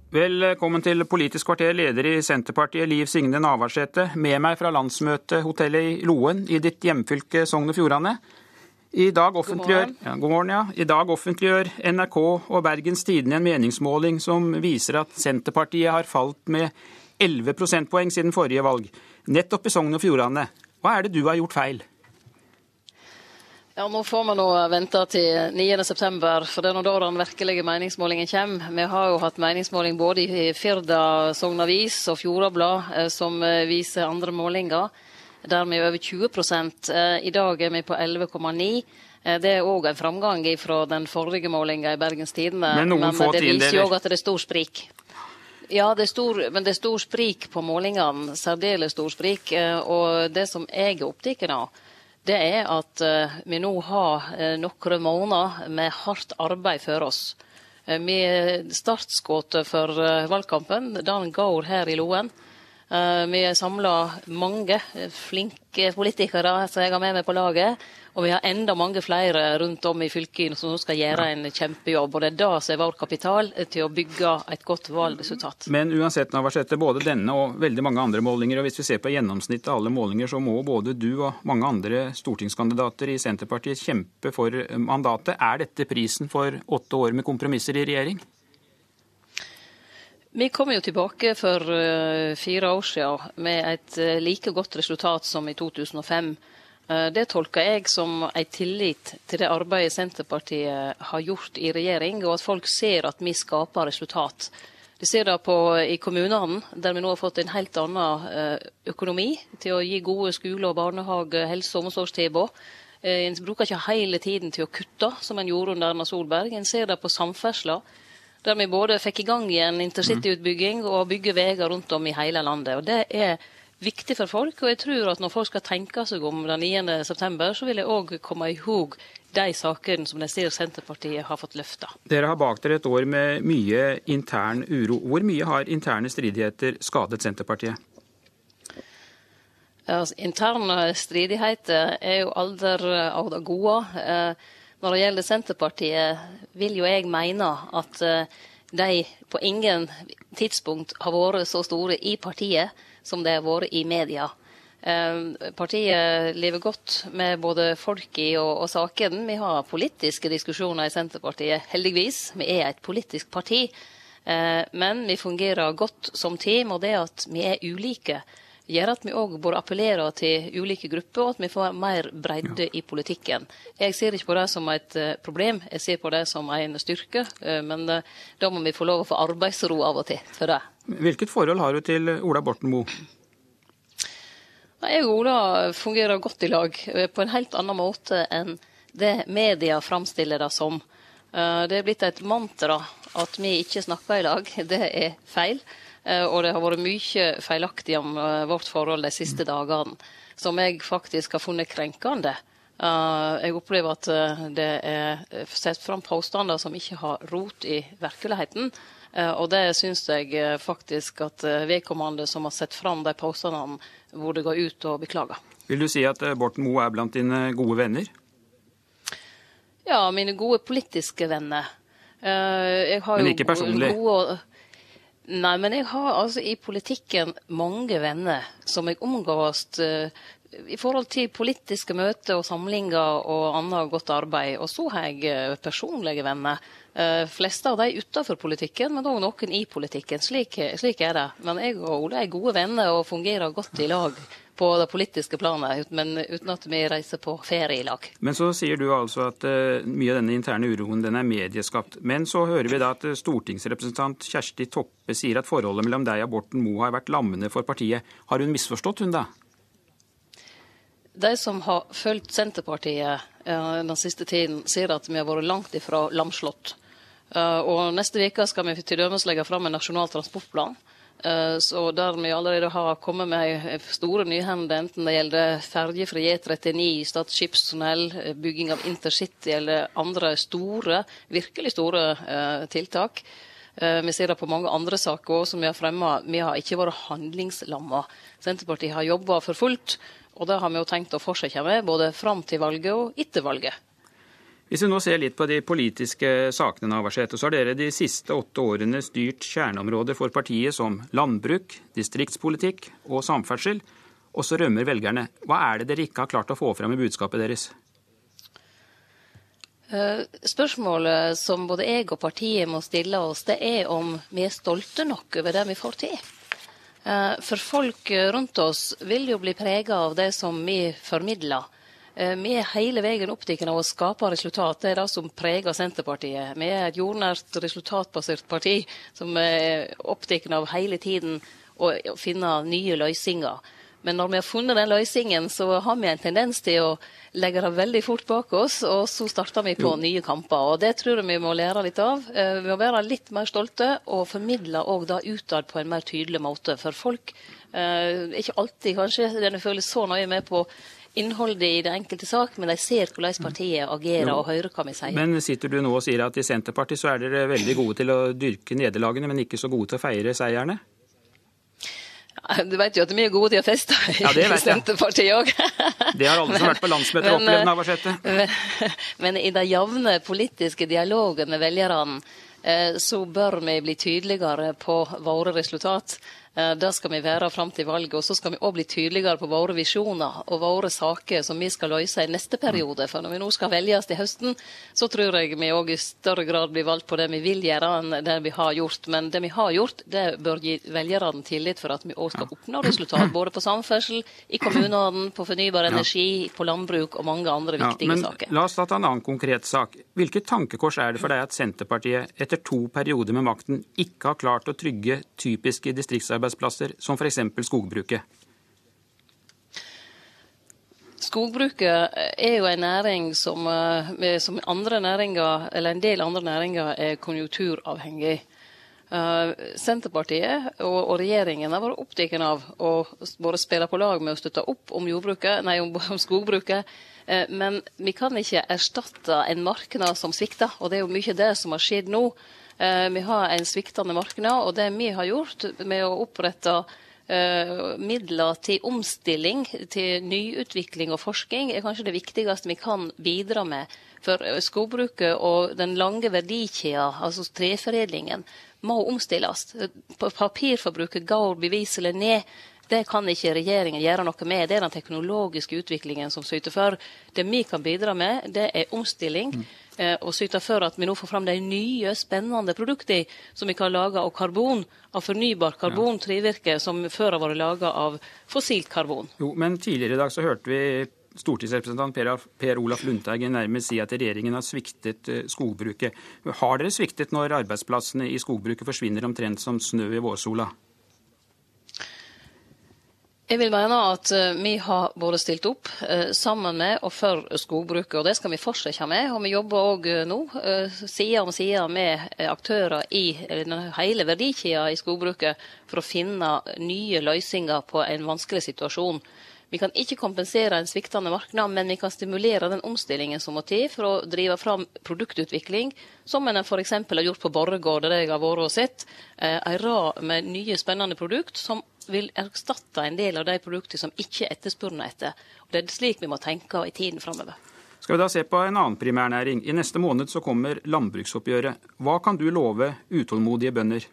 Velkommen til Politisk kvarter, leder i Senterpartiet Liv Signe Navarsete. Med meg fra landsmøtehotellet i Loen i ditt hjemfylke Sogn og Fjordane. I dag, offentliggjør, ja, morgen, ja. I dag offentliggjør NRK og Bergens Tidende en meningsmåling som viser at Senterpartiet har falt med 11 prosentpoeng siden forrige valg. Nettopp i Sogn og Fjordane. Hva er det du har gjort feil? Ja, Nå får vi nå vente til 9.9, for det er nå da den virkelige meningsmålingen kommer. Vi har jo hatt meningsmåling både i Firda Sogn Avis og Fjordablad eh, som eh, viser andre målinger, der vi er over 20 eh, I dag er vi på 11,9 det er òg en framgang fra den forrige målinga i Bergens Tidende. Men, men det viser jo òg at det er stor sprik. Ja, det stor, men det er stor sprik på målingene. Særdeles stor sprik. Og det som jeg er opptatt av, det er at eh, vi nå har nokre noen måneder med hardt arbeid for oss. Eh, vi Startskuddet for valgkampen den går her i Loen. Vi har samla mange flinke politikere som jeg har med meg på laget. Og vi har enda mange flere rundt om i fylket som skal gjøre en kjempejobb. Og det er det som er vår kapital til å bygge et godt valgresultat. Men uansett, Navarsete, både denne og veldig mange andre målinger, og hvis vi ser på gjennomsnittet av alle målinger, så må både du og mange andre stortingskandidater i Senterpartiet kjempe for mandatet. Er dette prisen for åtte år med kompromisser i regjering? Vi kom jo tilbake for uh, fire år siden med et uh, like godt resultat som i 2005. Eh, det tolker jeg som ei tillit til det arbeidet Senterpartiet har gjort i regjering, og at folk ser at vi skaper resultat. De ser det på, i kommunene, der vi nå har fått en helt annen eh, økonomi til å gi gode skole- og barnehage-, helse- og omsorgstilbud. Eh, en bruker ikke hele tiden til å kutte, som en gjorde under Erna Solberg. En ser det på samferdsla, der vi både fikk i gang igjen intercityutbygging og bygger veier rundt om i hele landet. Og det er viktig for folk. Og jeg tror at når folk skal tenke seg om den 9. september, så vil jeg òg komme i hug de sakene som de ser Senterpartiet har fått løfta. Dere har bak dere et år med mye intern uro. Hvor mye har interne stridigheter skadet Senterpartiet? Altså, interne stridigheter er jo aldri av det gode. Eh, når det gjelder Senterpartiet, vil jo jeg mene at eh, de på ingen tidspunkt har vært så store i partiet som de har vært i media. Eh, partiet lever godt med både folket og, og sakene. Vi har politiske diskusjoner i Senterpartiet, heldigvis. Vi er et politisk parti. Eh, men vi fungerer godt som team, og det at vi er ulike, gjør at vi òg bør appellere til ulike grupper, og at vi får mer bredde ja. i politikken. Jeg ser ikke på det som et uh, problem, jeg ser på det som en styrke. Uh, men uh, da må vi få lov å få arbeidsro av og til for det. Hvilket forhold har du til Ola Borten Moe? Jeg og Ola fungerer godt i lag, eh, på en helt annen måte enn det media framstiller det som. Eh, det er blitt et mantra at vi ikke snakker i lag. <laughs> Det er feil. Eh, og det har vært mye feilaktig om vårt forhold de siste dagene, som jeg faktisk har funnet krenkende. Jeg opplever at det er satt fram påstander som ikke har rot i virkeligheten. Og det syns jeg faktisk at vedkommende som har sett fram de påstandene, burde gå ut og beklage. Vil du si at Borten Moe er blant dine gode venner? Ja, mine gode politiske venner. men ikke personlig? Gode, nei, men jeg har altså i politikken mange venner som jeg omgås i forhold til politiske møter og samlinger og annet godt arbeid. Og så har jeg eh, personlige venner. Uh, fleste av de utenfor politikken, men òg noen i politikken. Slik, slik, er det. Men jeg og Ole er gode venner og fungerer godt i lag på det politiske planet, men uten at vi reiser på ferie i lag. Men så sier du altså at uh, mye av denne interne uroen den er medieskapt. Men så hører vi da at stortingsrepresentant Kjersti Toppe sier at forholdet mellom deg og Borten Moe har vært lammende for partiet. Har hun misforstått, hun da? De som har fulgt Senterpartiet uh, den siste tiden, sier at vi har vært langt ifra lamslått. Og neste uke skal vi dømes legge fram en nasjonal transportplan. Uh, så der vi allerede har kommet med store nyhender, enten det gjelder ferjefri E39, Stad skipstunnel, bygging av intercity eller andre store, virkelig store tiltak. Vi ser det på mange andre saker som vi har fremma. Vi har ikke vært handlingslamma. Senterpartiet har jobba for fullt og det har vi jo tenkt å fortsette med, både fram til valget og etter valget. Hvis vi nå ser litt på de politiske sakene, Navarsete, så har dere de siste åtte årene styrt kjerneområder for partiet som landbruk, distriktspolitikk og samferdsel. Og så rømmer velgerne. Hva er det dere ikke har klart å få fram i budskapet deres? Eh, spørsmålet som både jeg og partiet må stille oss, det er om vi er stolte nok over det vi får til. Eh, for folk rundt oss vil jo bli prega av det som vi formidler. Eh, vi er hele veien opptatt av å skape resultat. Det er det som preger Senterpartiet. Vi er et jordnært, resultatbasert parti som er opptatt av hele tiden å finne nye løsninger. Men når vi har funnet den løsningen, så har vi en tendens til å legge det veldig fort bak oss, og så starter vi på jo. nye kamper. Og Det tror jeg vi må lære litt av. Eh, vi må være litt mer stolte, og formidle òg det utad på en mer tydelig måte. For folk er eh, ikke alltid kanskje den føler så nøye med på innholdet i det enkelte sak, men de ser hvordan partiet agerer og hører hva vi sier. Men sitter du nå og sier at i Senterpartiet så er dere veldig gode til å dyrke nederlagene, men ikke så gode til å feire seierne? Du vet jo at vi er gode til å feste ja, i Senterpartiet òg. <laughs> det har alle som har vært på landsmøter opplevd, Navarsete. Men, <laughs> men i de jevne politiske dialogen med velgerne eh, så bør vi bli tydeligere på våre resultat. Eh, det skal vi være fram til valget. Og så skal vi òg bli tydeligere på våre visjoner og våre saker som vi skal løse i neste periode. For når vi nå skal velges til høsten, så tror jeg vi òg i større grad blir valgt på det vi vil gjøre, enn det vi har gjort. Men det vi har gjort, det bør gi velgerne tillit for at vi òg skal oppnå resultat. Både på samferdsel, i kommunene, på fornybar energi, på landbruk og mange andre viktige ja, men saker. La oss ta en annen konkret sak. Hvilket tankekors er det for deg at Senterpartiet etter to perioder med makten ikke har klart å trygge typiske distriktsarbeidsplasser arbeidsplasser, som f.eks. skogbruket? Skogbruket er jo en næring som, eh, som næringer, en del andre næringer er konjunkturavhengig. Uh, Senterpartiet og, og, regjeringen har vært opptatt av å både spille på lag med å støtte opp om, nei, om, <laughs> skogbruket. Uh, men vi kan ikke erstatte en marknad som svikter, og det er jo mye det som har skjedd nå. Eh, vi har en sviktende marknad, og det vi har gjort med å opprette eh, midler til omstilling, til nyutvikling og forskning, er kanskje det viktigste vi kan bidra med. For skogbruket og den lange verdikjeda, altså treforedlingen, må omstilles. Papirforbruket går beviselig ned. Det kan ikke regjeringen gjøre noe med. Det er den teknologiske utviklingen som syter for. Det vi kan bidra med, det er omstilling. Mm. Eh, og syte for at vi nå får fram de nye, spennende produktene som vi kan lage av karbon, av fornybar karbon, trevirke, som før har vært laga av fossilt karbon. Jo, men tidligere i dag så hørte vi stortingsrepresentant per, per Olaf Lundteigen nærmest si at regjeringen har sviktet uh, skogbruket. Har dere sviktet når arbeidsplassene i skogbruket forsvinner omtrent som snø i vårsola? Jeg vil mene at eh, vi har både stilt opp eh, sammen med og for skogbruket, og det skal vi fortsette med. Og vi jobber òg eh, nå side om side med aktører i hele verdikjeda i skogbruket for å finne nye løsninger på en vanskelig situasjon. Vi kan ikke kompensere en sviktende marked, men vi kan stimulere den omstillingen som må til for å drive fram produktutvikling, som en f.eks. har gjort på Borregaard, der jeg har vært og sett. En rad med nye, spennende produkt som vil erstatte en del av de produktene som ikke er etterspurne etter. Og det er slik vi må tenke i tiden framover. Skal vi da se på en annen primærnæring. I neste måned så kommer landbruksoppgjøret. Hva kan du love utålmodige bønder?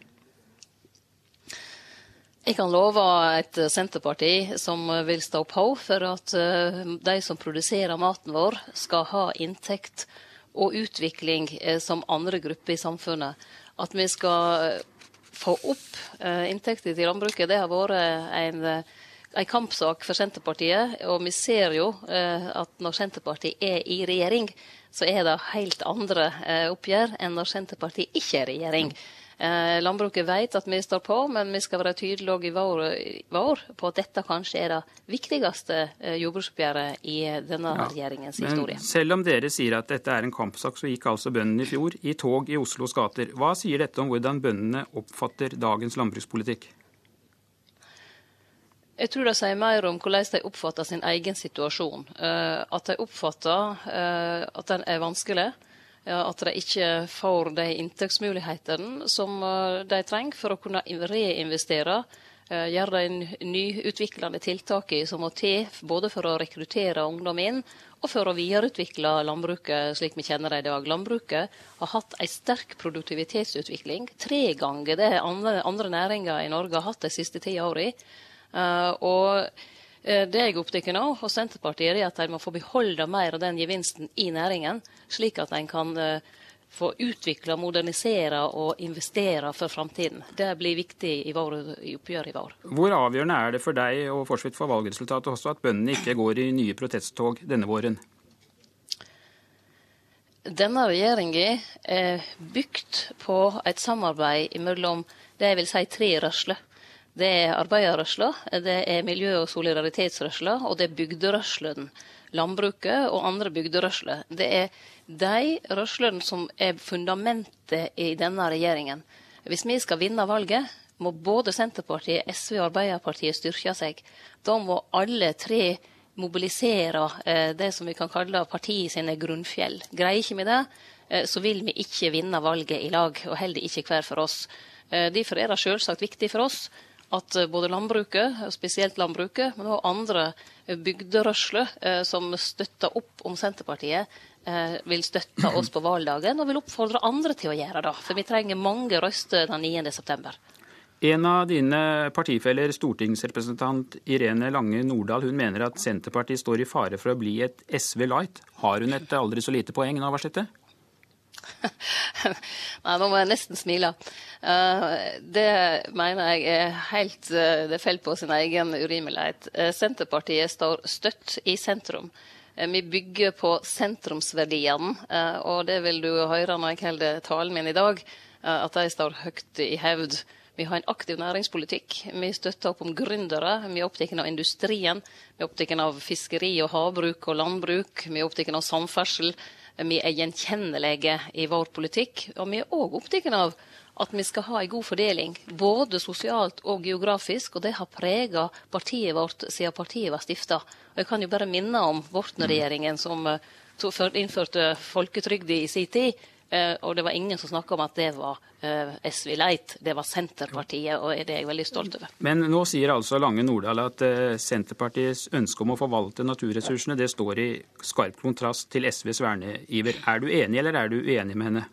Jeg kan love et Senterparti som vil stå på for at eh, de som produserer maten vår, skal ha inntekt og utvikling eh, som andre grupper i samfunnet. At vi skal få opp eh, inntekter til landbruket, det har vært en, en kampsak for Senterpartiet. Og vi ser jo at når Senterpartiet er i regjering, så er det helt andre oppgjør enn når Senterpartiet ikke er i regjering. Eh, landbruket vet at vi står på, men vi skal være tydelige i vår, vår, på at dette kanskje er det viktigste eh, jordbruksoppgjøret i denne ja, regjeringens historie. Men selv om dere sier at dette er en kampsak, så gikk altså bøndene i fjor i tog i Oslos gater. Hva sier dette om hvordan bøndene oppfatter dagens landbrukspolitikk? Jeg tror det sier mer om hvordan de oppfatter sin egen situasjon. Eh, at de oppfatter at den er vanskelig at de ikke får de inntektsmulighetene som eh, de trenger for å kunne reinvestere. Eh, gjøre de nyutviklende tiltakene som må til både for å rekruttere ungdom inn og for å videreutvikle landbruket slik vi kjenner det i dag. Landbruket har hatt en sterk produktivitetsutvikling, tre ganger det andre, andre næringer i Norge har hatt de siste ti. Uh, og Eh, det jeg er opptatt av hos Senterpartiet, er at de må få beholde mer av den gevinsten i næringen, slik at en kan eh, få utvikle, modernisere og investere for framtiden. Det blir viktig i, vår, i oppgjøret i vår. Hvor avgjørende er det for deg og for så vidt for valgresultatet også at bøndene ikke går i nye protesttog denne våren? Denne regjeringa er bygd på et samarbeid mellom det jeg vil si tre rørsler. Det er arbeiderrørsla, det er miljø- og solidaritetsrørsla, og det er bygderørslen. Landbruket og andre bygderørsler. Det er de rørslene som er fundamentet i denne regjeringen. Hvis vi skal vinne valget, må både Senterpartiet, SV og Arbeiderpartiet styrke seg. Da må alle tre mobilisere eh, det som vi kan kalle partiet sine grunnfjell. Greier ikke vi det, eh, så vil vi ikke vinne valget i lag, og heller ikke hver for oss. Eh, derfor er det selvsagt viktig for oss at eh, både landbruket, spesielt landbruket, men òg andre bygderørsler eh, som støtter opp om Senterpartiet, eh, vil støtte oss på valgdagen, og vil oppfordre andre til å gjøre det. For vi trenger mange røster den 9.9. En av dine partifeller, stortingsrepresentant Irene Lange Nordahl, hun mener at Senterpartiet står i fare for å bli et SV Light. Har hun et aldri så lite poeng, Navarsete? <laughs> Nei, nå må jeg nesten smile. Uh, det mener jeg er helt uh, Det faller på sin egen urimelighet. Uh, Senterpartiet står støtt i sentrum. Vi bygger på sentrumsverdiene, og det vil du høre når jeg holder talen min i dag, at de står høyt i hevd. Vi har en aktiv næringspolitikk. Vi støtter opp om gründere. Vi er opptatt av industrien. Vi er opptatt av fiskeri og havbruk og landbruk. Vi er opptatt av samferdsel. Vi er gjenkjennelige i vår politikk. Og vi er òg opptatt av at vi skal ha ei god fordeling, både sosialt og geografisk. Og det har prega partiet vårt siden partiet var stifta. Jeg kan jo bare minne om Borten-regjeringen som eh, innførte folketrygd i sin tid. Eh, og det var ingen som snakka om at det var eh, SV Leit, det var Senterpartiet, og det er jeg veldig stolt over. Men nå sier altså Lange Nordahl at eh, Senterpartiets ønske om å forvalte naturressursene, det står i skarp kontrast til SVs verneiver. Er du enig, eller er du uenig med henne?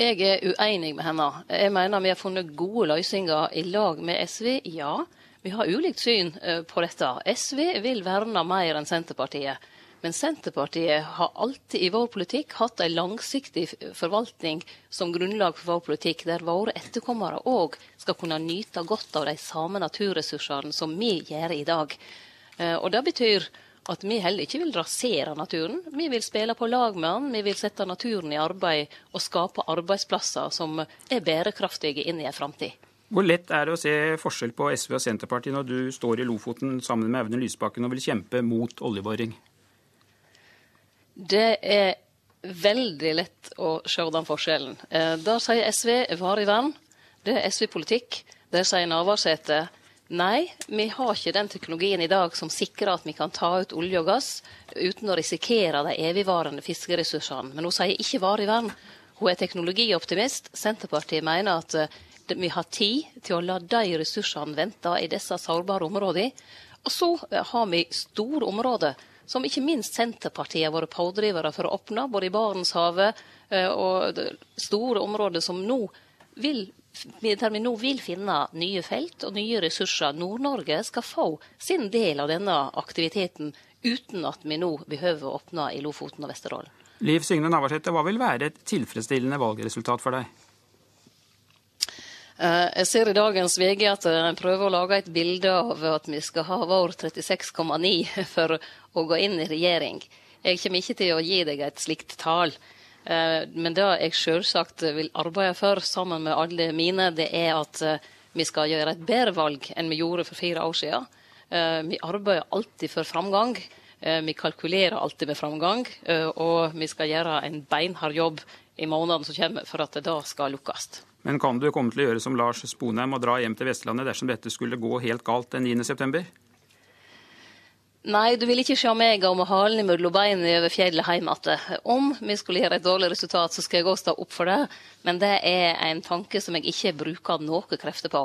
Jeg er uenig med henne. Jeg mener vi har funnet gode løsninger i lag med SV, ja. Vi har ulikt syn på dette. SV vil verne mer enn Senterpartiet. Men Senterpartiet har alltid i vår politikk hatt ei langsiktig forvaltning som grunnlag for vår politikk, der våre etterkommere òg skal kunne nyte godt av de samme naturressursene som vi gjør i dag. Eh, og det betyr at vi heller ikke vil rasere naturen. Vi vil spille på lag med den, vi vil sette naturen i arbeid og skape arbeidsplasser som er bærekraftige inn i ei framtid. Hvor lett er det å se forskjell på SV og Senterpartiet når du står i Lofoten sammen med Audun Lysbakken og vil kjempe mot oljeboring? Det er veldig lett å sjå den forskjellen. Da der sier SV varig vern. Det er SV-politikk. Der sier Navarsete Nei, vi har ikke den teknologien i dag som sikrer at vi kan ta ut olje og gass uten å risikere de evigvarende fiskeressursene. Men hun sier ikke varig vern. Hun er teknologioptimist. Senterpartiet mener at eh, vi har tid til å la de ressursene vente i disse sårbare områdene. Og så eh, har vi store områder som ikke minst Senterpartiet har vært pådrivere for å åpne, både i Barentshavet eh, og store områder som nå vil der vi nå vil finne nye felt og nye ressurser. Nord-Norge skal få sin del av denne aktiviteten uten at vi nå behøver å åpne i Lofoten og Vesterålen. Liv Signe Navarsete, hva vil være et tilfredsstillende valgresultat for deg? Eh, jeg ser i dagens VG at en prøver å lage et bilde av at vi skal ha vår 36,9 <laughs> for å gå inn i regjering. Jeg kommer ikke til å gi deg et slikt tall. Eh, men det jeg selvsagt vil arbeide for, sammen med alle mine, det er at eh, vi skal gjøre et bedre valg enn vi gjorde for fire år siden. Vi arbeider alltid for framgang. Vi kalkulerer alltid med framgang. Og vi skal gjøre en beinhard jobb i månedene som kommer for at det da skal lukkes. Men kan du komme til å gjøre som Lars Sponheim og dra hjem til Vestlandet dersom dette skulle gå helt galt den 9.9? Nei, du vil ikke se meg gå med halen mellom beina over fjellet heim igjen. Om vi skulle gjøre et dårlig resultat, så skal jeg òg stå opp for det. Men det er en tanke som jeg ikke bruker noen krefter på.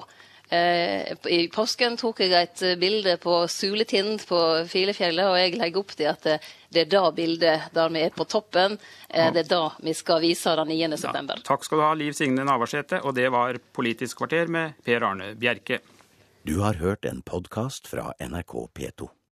Eh, I påsken tok jeg et bilde på Suletind på Filefjellet, og jeg legger opp til at det er da bildet der vi er på toppen. Eh, det er da vi skal vise den 9. september. Ja, takk skal du ha, Liv Signe Navarsete. Og det var Politisk kvarter med Per Arne Bjerke. Du har hørt en podkast fra NRK P2.